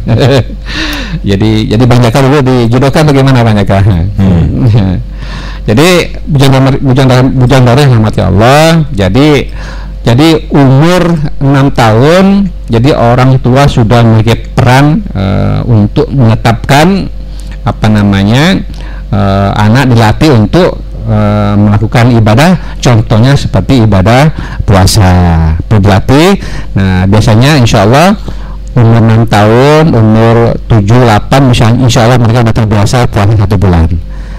jadi jadi Bang Jaka dulu dijodohkan bagaimana Bang Jaka? jadi bujang bujang damar bujang damar yang rahmati Allah. Jadi jadi umur 6 tahun, jadi orang tua sudah memiliki peran eh, untuk menetapkan apa namanya eh, anak dilatih untuk eh, melakukan ibadah. Contohnya seperti ibadah puasa perlu dilatih nah biasanya insya Allah umur 6 tahun umur 7 8 misalnya insya Allah mereka sudah terbiasa puasa satu bulan.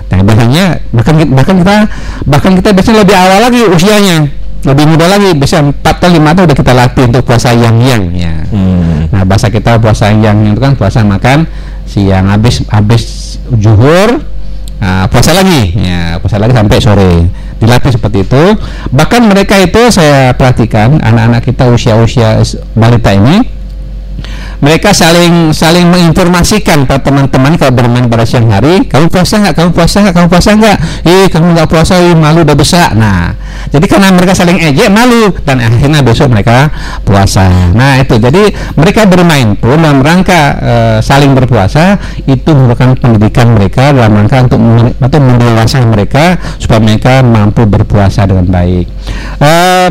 Nah biasanya bahkan bahkan kita bahkan kita biasanya lebih awal lagi usianya lebih muda lagi biasanya 4 atau 5 tahun udah kita latih untuk puasa yang yang ya. Hmm. Nah, bahasa kita puasa yang itu kan puasa makan siang habis habis zuhur nah, puasa lagi ya puasa lagi sampai sore. Dilatih seperti itu. Bahkan mereka itu saya perhatikan anak-anak kita usia-usia balita ini mereka saling saling menginformasikan ke teman-teman kalau bermain pada siang hari kamu puasa nggak? Kamu puasa nggak? Kamu puasa nggak? Ih kamu nggak puasa ih malu udah besar. Nah jadi karena mereka saling ejek malu. Dan akhirnya besok mereka puasa. Nah itu. Jadi mereka bermain pun dalam rangka eh, saling berpuasa itu merupakan pendidikan mereka dalam rangka untuk men- atau mendewasai mereka supaya mereka mampu berpuasa dengan baik.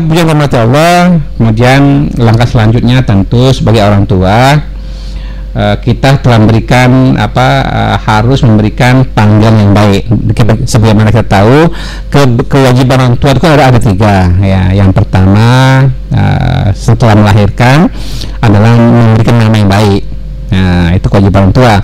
Pujian rahmat Allah. Kemudian langkah selanjutnya tentu sebagai orang tua eh, kita telah memberikan apa eh, harus memberikan panggilan yang baik. Sebagaimana kita tahu ke- kewajiban orang tua itu kan ada ada tiga ya. Yang pertama eh, setelah melahirkan adalah memberikan nama yang baik. Nah itu kewajiban orang tua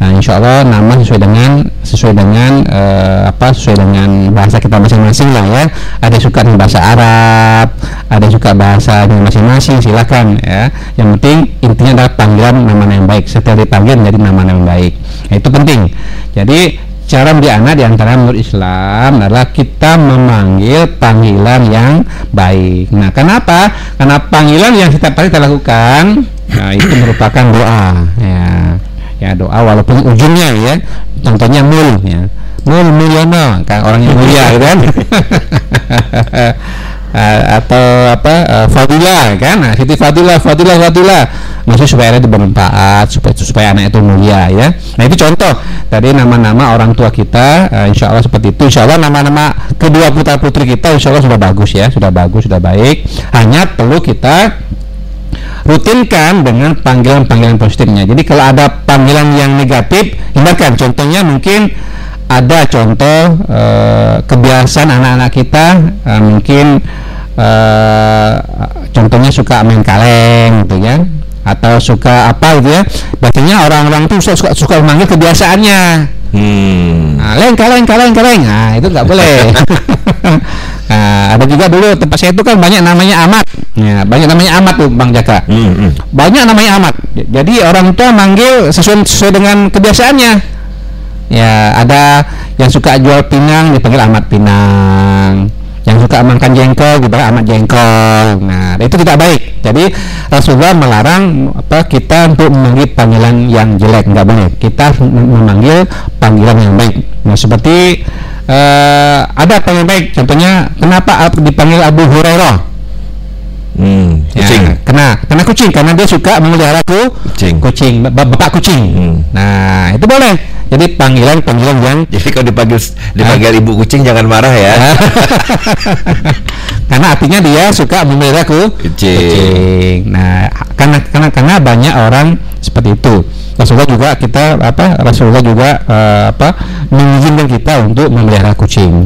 Nah, insya Allah nama sesuai dengan sesuai dengan eh, apa sesuai dengan bahasa kita masing-masing lah ya. Ada suka bahasa Arab, ada suka bahasanya masing-masing. Silakan ya. Yang penting intinya adalah panggilan nama yang baik. Setelah dipanggil menjadi nama yang baik. Nah, itu penting. Jadi cara menjadi anak di antara menurut Islam adalah kita memanggil panggilan yang baik. Nah, kenapa? Karena panggilan yang setiap hari kita lakukan, nah, itu merupakan doa. Ya ya doa walaupun ujungnya ya contohnya mul ya. Mul mulyono kan orang yang mulia gitu kan? Atau apa eh, fadilah kan? Nah Siti fadilah fadilah fadilah maksud supaya itu bermanfaat supaya supaya anak itu mulia ya. Nah itu contoh. Tadi nama-nama orang tua kita eh, insya Allah seperti itu. Insya Allah nama-nama kedua putra putri kita insya Allah sudah bagus ya. Sudah bagus sudah baik. Hanya perlu kita rutinkan dengan panggilan-panggilan positifnya. Jadi kalau ada panggilan yang negatif, hindarkan. Contohnya mungkin ada contoh eh, kebiasaan anak-anak kita eh, mungkin eh, contohnya suka main kaleng gitu ya atau suka apa gitu ya biasanya orang-orang tuh suka suka, suka memanggil kebiasaannya Hmm. Nah, leng kaleng kaleng kaleng. Nah, itu nggak boleh. nah, Nah, ada juga dulu tempat saya itu kan banyak namanya Amat. Ya, banyak namanya Amat tuh Bang Jaka. Hmm, hmm. Banyak namanya Amat. Jadi orang tua manggil sesuai sesuai dengan kebiasaannya. Ya, ada yang suka jual pinang dipanggil Amat Pinang. Yang suka makan jengkol dipanggil Amat Jengkol. Nah, itu tidak baik. Jadi Rasulullah melarang apa kita untuk memanggil panggilan yang jelek, nggak boleh. Kita mem- memanggil panggilan yang baik. Nah, seperti eh, ada panggilan baik. Contohnya, kenapa dipanggil Abu Hurairah? Hmm, Ya, kucing. kena kena kucing karena dia suka memelihara ku, Kucing. kucing ba- bapak kucing. Hmm. Nah, itu boleh. Jadi panggilan panggilan yang Jadi kalau dipanggil dipanggil ibu kucing jangan marah ya. karena artinya dia suka memelihara ku, Kucing. Nah, karena karena karena banyak orang seperti itu. Rasulullah juga kita apa Rasulullah juga eh, apa mengizinkan kita untuk memelihara kucing.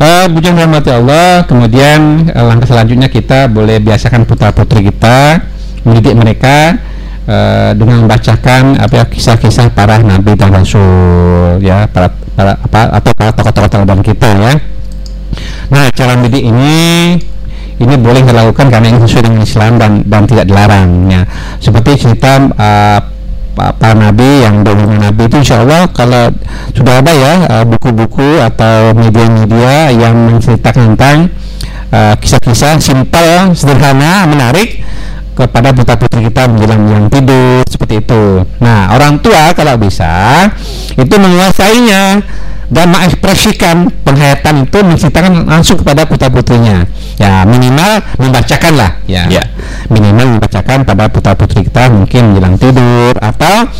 Eh pujian rahmati Allah. Kemudian eh, langkah selanjutnya kita boleh biasakan putra putri kita mendidik mereka eh, dengan membacakan apa kisah-kisah para nabi dan rasul ya para, para apa atau para tokoh-tokoh teladan kita ya. Nah, cara mendidik ini ini boleh dilakukan karena ini sesuai dengan Islam dan dan tidak dilarang ya. Seperti cerita uh, para nabi yang dahulu nabi itu insya Allah kalau sudah ada ya uh, buku-buku atau media-media yang menceritakan tentang uh, kisah-kisah simpel, sederhana, menarik kepada putra putri kita menjelang yang tidur seperti itu. Nah, orang tua kalau bisa itu menguasainya dan mengekspresikan penghayatan itu menceritakan langsung kepada putra putrinya. Ya minimal membacakan lah. Ya. Ya. Minimal membacakan pada putra putri kita mungkin menjelang tidur atau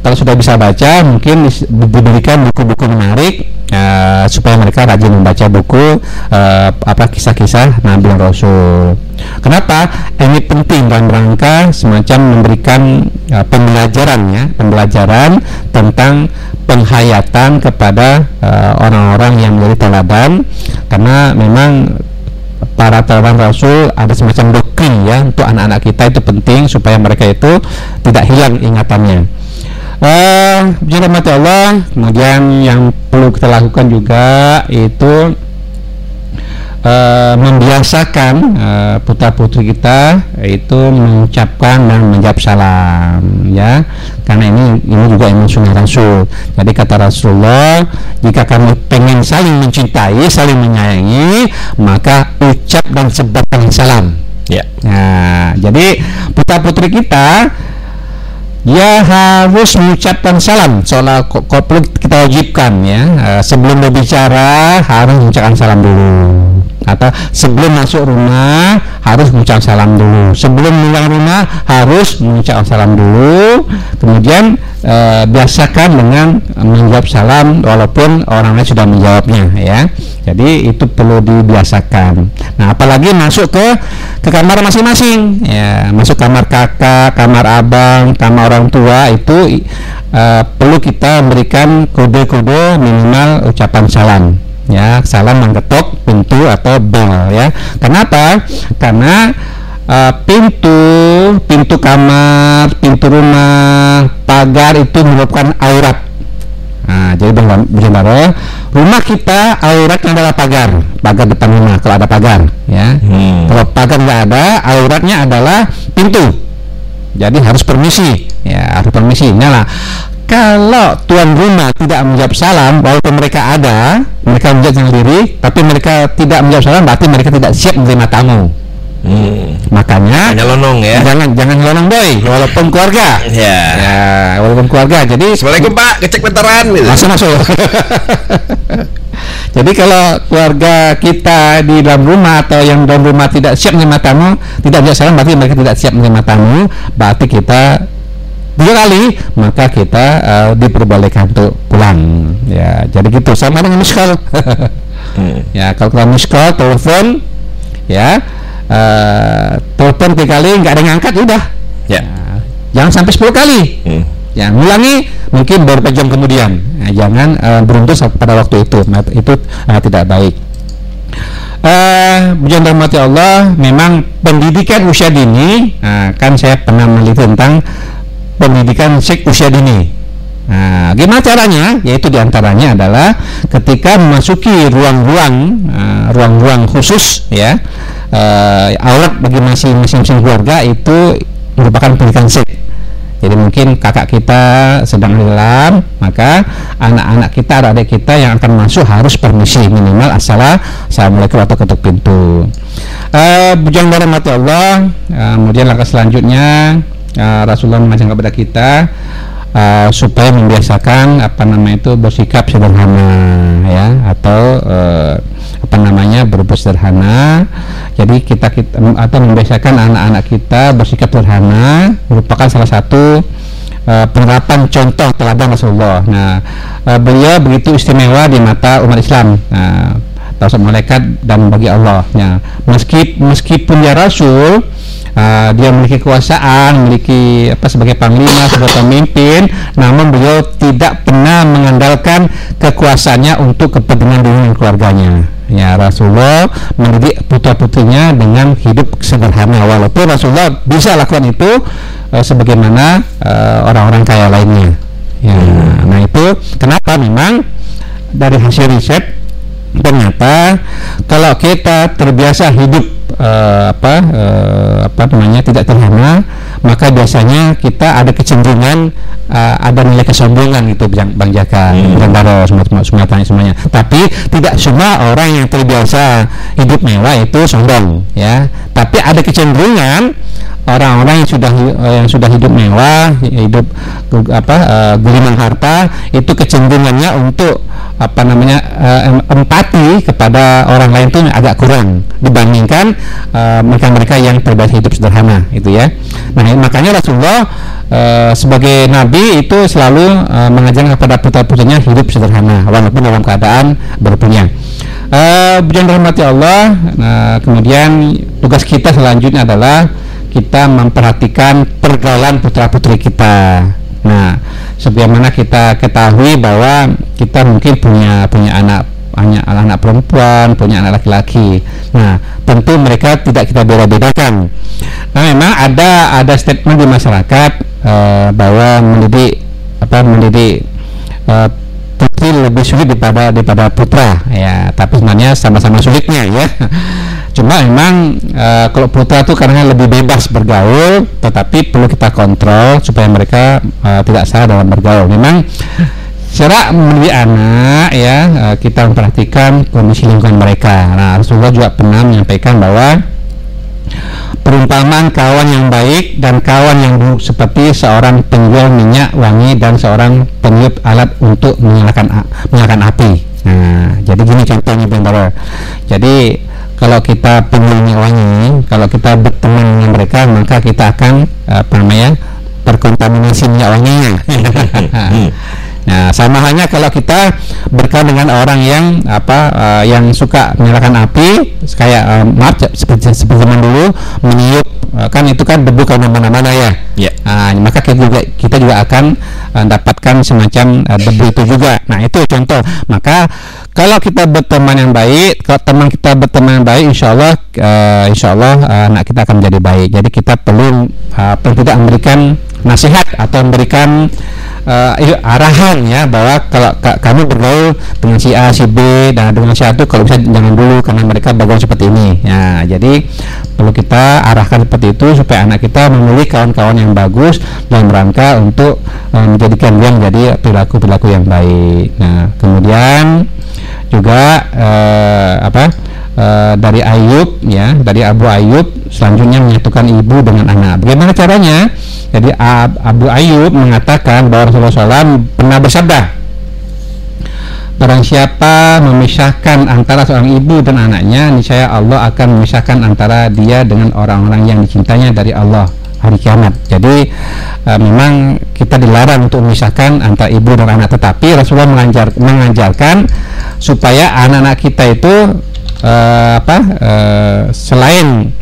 kalau sudah bisa baca mungkin diberikan buku-buku menarik eh, supaya mereka rajin membaca buku eh, apa kisah-kisah Nabi dan Rasul. Kenapa? Ini penting dalam rangka semacam memberikan eh, pembelajaran ya, pembelajaran tentang penghayatan kepada orang-orang yang menjadi teladan karena memang para teladan Rasul ada semacam doktrin ya untuk anak-anak kita itu penting supaya mereka itu tidak hilang ingatannya. Eh, jadi mati Allah, kemudian yang perlu kita lakukan juga itu eh, membiasakan eh, putra putri kita itu mengucapkan dan menjawab salam ya. Karena ini ini juga ilmu sunnah rasul. Jadi kata Rasulullah jika kami pengen saling mencintai saling menyayangi maka ucap dan sebarkan salam. Ya. Nah, jadi putra putri kita dia harus mengucapkan salam. Soalnya perlu kita wajibkan ya. Eh, sebelum berbicara harus mengucapkan salam dulu. Atau sebelum masuk rumah harus mengucapkan salam dulu. Sebelum meninggalkan rumah harus mengucapkan salam dulu. Kemudian eh, biasakan dengan menjawab salam walaupun orang lain sudah menjawabnya ya. Jadi itu perlu dibiasakan. Nah apalagi masuk ke ke kamar masing-masing ya. Masuk kamar kakak kamar abang kamar orang tua itu eh, perlu kita memberikan kode-kode minimal ucapan salam ya salam mengetok pintu atau bel ya kenapa karena eh, pintu pintu kamar pintu rumah pagar itu merupakan aurat Nah, jadi bagaimana rumah kita auratnya adalah pagar, pagar depan rumah kalau ada pagar, ya. Hmm. Kalau pagar nggak ada, auratnya adalah pintu. Jadi harus permisi, ya harus permisi. Nah, lah, kalau tuan rumah tidak menjawab salam, walaupun mereka ada, mereka menjawab sendiri, tapi mereka tidak menjawab salam, berarti mereka tidak siap menerima tamu. Hmm. Makanya lonong ya. jangan jangan lonong boy, walaupun keluarga. Ya. Ya, walaupun keluarga. Jadi Assalamualaikum Pak, kecek veteran gitu. masuk masuk jadi kalau keluarga kita di dalam rumah atau yang dalam rumah tidak siap menerima tamu tidak bisa salam berarti mereka tidak siap menerima tamu berarti kita dua kali maka kita eh, diperbolehkan untuk pulang ya jadi gitu sama dengan miskal Hmm. ya kalau kita miskal telepon ya eh, telepon tiga kali nggak ada yang angkat udah Ya. Nah, jangan sampai 10 kali Hmm. Ya, ngulangi mungkin beberapa jam kemudian. Nah, jangan eh, beruntung pada waktu itu. Nah, itu eh, tidak baik. Eh, Pujian rahmati Allah, memang pendidikan usia dini, nah, kan saya pernah meliti tentang pendidikan seks usia dini. Nah, gimana caranya? Yaitu di antaranya adalah ketika memasuki ruang-ruang uh, ruang-ruang khusus ya uh, aurat bagi masing-masing keluarga itu merupakan pendidikan seks. Jadi mungkin kakak kita sedang dalam, maka anak-anak kita, adik kita yang akan masuk harus permisi minimal asal assalamualaikum atau ketuk pintu. Uh, Bujang dari mati Allah. Uh, kemudian langkah selanjutnya uh, Rasulullah mengajak kepada kita uh, supaya membiasakan apa nama itu bersikap sederhana ya atau uh, apa namanya berbuat sederhana. Jadi kita, kita atau membiasakan anak-anak kita bersikap sederhana merupakan salah satu uh, penerapan contoh teladan Rasulullah. Nah uh, beliau begitu istimewa di mata umat Islam. Nah, malaikat dan bagi Allah. Ya meski meskipun dia Rasul uh, dia memiliki kekuasaan, memiliki apa sebagai panglima, sebagai pemimpin, namun beliau tidak pernah mengandalkan kekuasaannya untuk kepentingan diri dan keluarganya. Ya Rasulullah mendidik putra putrinya dengan hidup sederhana walaupun Rasulullah bisa lakukan itu uh, sebagaimana uh, orang-orang uh, kaya lainnya. Ya, nah itu kenapa memang dari hasil riset ternyata kalau kita terbiasa hidup uh, apa uh, apa namanya tidak terhina maka biasanya kita ada kecenderungan uh, ada nilai kesombongan gitu bang, bang Jaka. Hmm. Bang semua semua tanya semuanya. Tapi tidak semua orang yang terbiasa hidup mewah itu sombong ya. Tapi ada kecenderungan orang-orang yang sudah yang sudah hidup mewah hidup apa uh, harta itu kecenderungannya untuk apa namanya uh, empati kepada orang lain itu agak kurang dibandingkan uh, mereka-mereka yang terbiasa hidup sederhana itu ya. Nah makanya Rasulullah uh, sebagai nabi itu selalu uh, mengajarkan kepada putra-putrinya hidup sederhana walaupun dalam keadaan berpunya. Uh, rahmati Allah nah, kemudian tugas kita selanjutnya adalah kita memperhatikan pergaulan putra-putri kita. Nah, sebagaimana kita ketahui bahwa kita mungkin punya punya anak hanya anak perempuan, punya anak laki-laki. Nah, tentu mereka tidak kita beda-bedakan. Nah, memang ada ada statement di masyarakat uh, bahwa mendidik apa mendidik uh, putri lebih sulit daripada daripada putra. Ya tapi sebenarnya sama-sama sulitnya ya. Cuma memang e, kalau putra itu karena lebih bebas bergaul tetapi perlu kita kontrol supaya mereka e, tidak salah dalam bergaul. Memang cara mendidik anak ya e, kita memperhatikan kondisi lingkungan mereka. Nah Rasulullah juga pernah menyampaikan bahwa perumpamaan kawan yang baik dan kawan yang buruk seperti seorang penjual minyak wangi dan seorang peniup alat untuk menyalakan menyalakan api. Nah, jadi gini contohnya Bendara. Jadi kalau kita penjual minyak wangi, kalau kita berteman dengan mereka, maka kita akan apa namanya terkontaminasi minyak wanginya. Nah, sama halnya kalau kita berkawan dengan orang yang apa uh, yang suka menyalakan api, kayak uh, maaf seperti seperti zaman dulu meniup uh, kan itu kan debu kan mana-mana ya. Yeah. Nah, maka kita juga kita juga akan mendapatkan uh, semacam uh, debu itu juga. Nah, itu contoh. Maka kalau kita berteman yang baik, kalau teman kita berteman yang baik, insya Allah, uh, insya Allah uh, anak kita akan menjadi baik. Jadi kita perlu uh, perlu tidak memberikan nasihat atau memberikan uh, arahan ya bahwa kalau kamu bergaul dengan si A, si B dan dengan si A itu kalau bisa jangan dulu karena mereka bergaul seperti ini. Ya, jadi perlu kita arahkan seperti itu supaya anak kita memilih kawan-kawan yang bagus dalam rangka untuk uh, menjadikan dia menjadi perilaku-perilaku yang baik. Nah, kemudian juga uh, apa? Uh, dari Ayub ya dari Abu Ayub selanjutnya menyatukan ibu dengan anak. Bagaimana caranya? Jadi Abu Ayub mengatakan bahwa Rasulullah SAW pernah bersabda, Barang siapa memisahkan antara seorang ibu dan anaknya, niscaya Allah akan memisahkan antara dia dengan orang-orang yang dicintanya dari Allah hari kiamat. Jadi e, memang kita dilarang untuk memisahkan antara ibu dan anak, tetapi Rasulullah mengajar, mengajarkan supaya anak-anak kita itu e, apa e, selain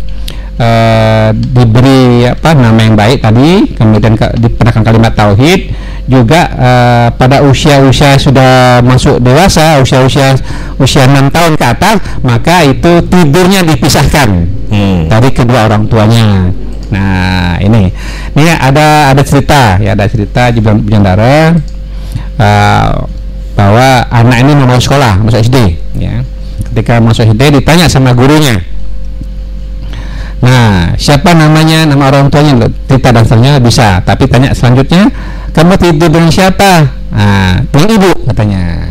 uh, diberi apa nama yang baik tadi kemudian ke, dipenakan kalimat tauhid juga uh, pada usia-usia sudah masuk dewasa usia-usia usia enam tahun ke atas maka itu tidurnya dipisahkan hmm. dari kedua orang tuanya. Nah ini. Ini ada ada cerita ya ada cerita di Bujandara uh, bahwa anak ini mau sekolah masuk SD ya ketika masuk SD ditanya sama gurunya. Nah siapa namanya nama orang tuanya? Dan seterusnya bisa tapi tanya selanjutnya kamu tidur dengan siapa? Nah dengan ibu katanya.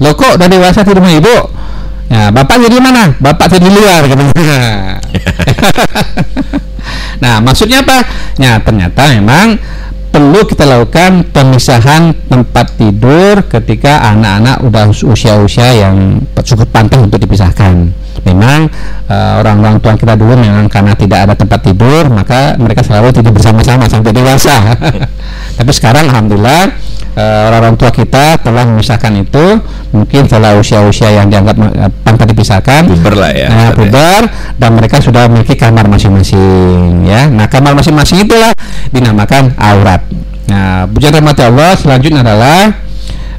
Lo kok udah dewasa tidur dengan ibu? Ya bapak jadi mana? Bapak tidur di luar katanya. Nah maksudnya apa? Ya ternyata memang perlu kita lakukan pemisahan tempat tidur ketika anak-anak udah usia-usia yang cukup pantas untuk dipisahkan. Memang uh, orang-orang tua kita dulu memang karena tidak ada tempat tidur maka mereka selalu tidur bersama-sama sampai dewasa. Tapi sekarang alhamdulillah orang-orang tua kita telah memisahkan itu mungkin setelah usia-usia yang dianggap uh, pantas dipisahkan. Puber lah ya. Nah, puber dan mereka sudah memiliki kamar masing-masing ya. Nah, kamar masing-masing itulah dinamakan aurat. Nah, pujian rahmat Allah selanjutnya adalah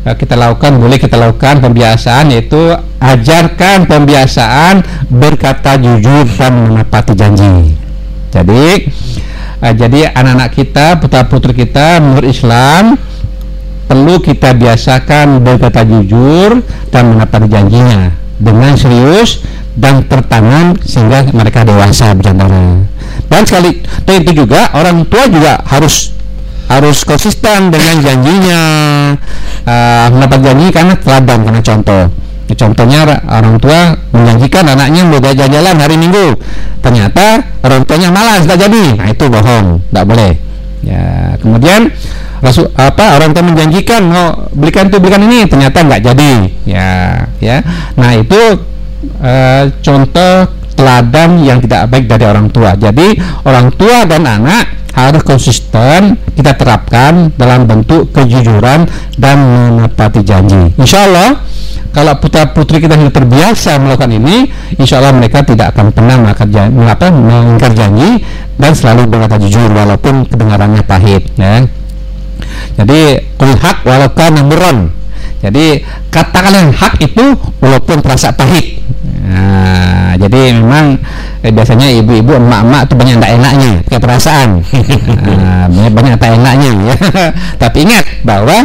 uh, kita lakukan boleh kita lakukan pembiasaan yaitu ajarkan pembiasaan berkata jujur dan menepati janji. Jadi uh, jadi anak-anak kita, putra-putri kita menurut Islam perlu kita biasakan berkata jujur dan menepati janjinya dengan serius dan tertanam sehingga mereka dewasa berjantara. Dan sekali dan itu juga orang tua juga harus harus konsisten dengan janjinya. Uh, mendapat janji karena teladan karena contoh. Contohnya orang tua menjanjikan anaknya mau jalan-jalan hari minggu. Ternyata orang tuanya malas tidak jadi. Nah itu bohong tidak boleh. Ya kemudian Rasul apa orang tua menjanjikan oh, belikan itu belikan ini ternyata nggak jadi ya ya nah itu uh, contoh teladan yang tidak baik dari orang tua jadi orang tua dan anak harus konsisten kita terapkan dalam bentuk kejujuran dan menepati janji. Insya Allah kalau putra putri kita sudah terbiasa melakukan ini, insya Allah mereka tidak akan pernah mengingkar janji dan selalu berkata jujur walaupun kedengarannya pahit. Ya. Jadi kulhak walaupun meron. Jadi katakan yang hak itu walaupun terasa pahit. Nah, jadi memang eh, biasanya ibu-ibu emak-emak itu banyak tak enaknya kayak perasaan nah, banyak banyak tak enaknya ya tapi ingat bahwa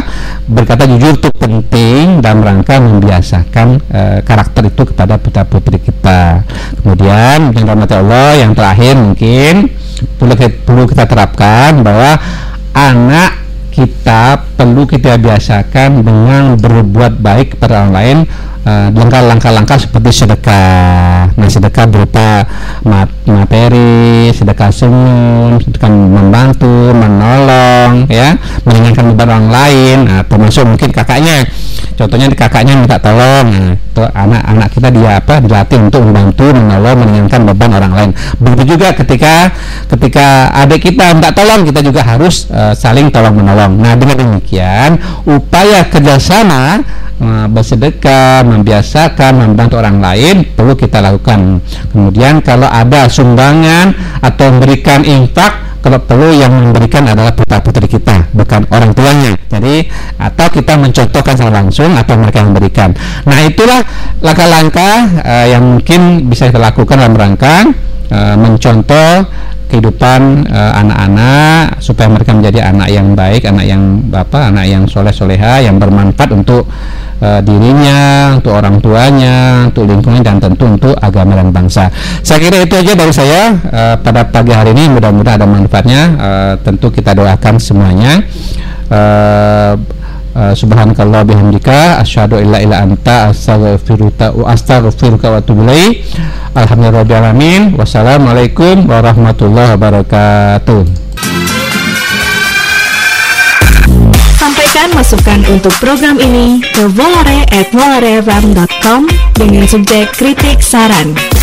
berkata jujur itu penting dalam rangka membiasakan uh, karakter itu kepada putra putri kita kemudian yang rahmat Allah yang terakhir mungkin perlu kita terapkan bahwa anak kita perlu kita biasakan dengan berbuat baik kepada orang lain uh, langkah-langkah seperti sedekah. Nah, sedekah berupa materi, sedekah senyum, sedekah membantu, menolong, ya, meringankan beban orang lain, nah, termasuk mungkin kakaknya. Contohnya kakaknya minta tolong, nah, anak-anak kita dia apa dilatih untuk membantu, menolong, meringankan beban orang lain. Begitu juga ketika ketika adik kita minta tolong, kita juga harus uh, saling tolong menolong. Nah dengan demikian upaya kerjasama bersedekah, membiasakan, membantu orang lain perlu kita lakukan. Kemudian kalau ada sumbangan atau memberikan infak kalau perlu yang memberikan adalah putra putri kita bukan orang tuanya jadi atau kita mencontohkan secara langsung atau mereka memberikan nah itulah langkah-langkah uh, yang mungkin bisa kita lakukan dalam rangka uh, mencontoh kehidupan eh, anak-anak uh, supaya mereka menjadi anak yang baik, anak yang bapak, anak yang soleh soleha, yang bermanfaat untuk uh, dirinya, untuk orang tuanya, untuk lingkungan dan tentu untuk agama dan bangsa. Saya kira itu aja dari saya uh, pada pagi hari ini. Mudah-mudahan ada manfaatnya. Uh, tentu kita doakan semuanya. Uh, Uh, subhanakallah bihamdika asyhadu illa illa anta astaghfiruka wa astaghfiruka wa atubu ilaik alhamdulillahirabbil alamin wassalamualaikum warahmatullahi wabarakatuh masukan untuk program ini ke volare@volareram.com dengan subjek kritik saran.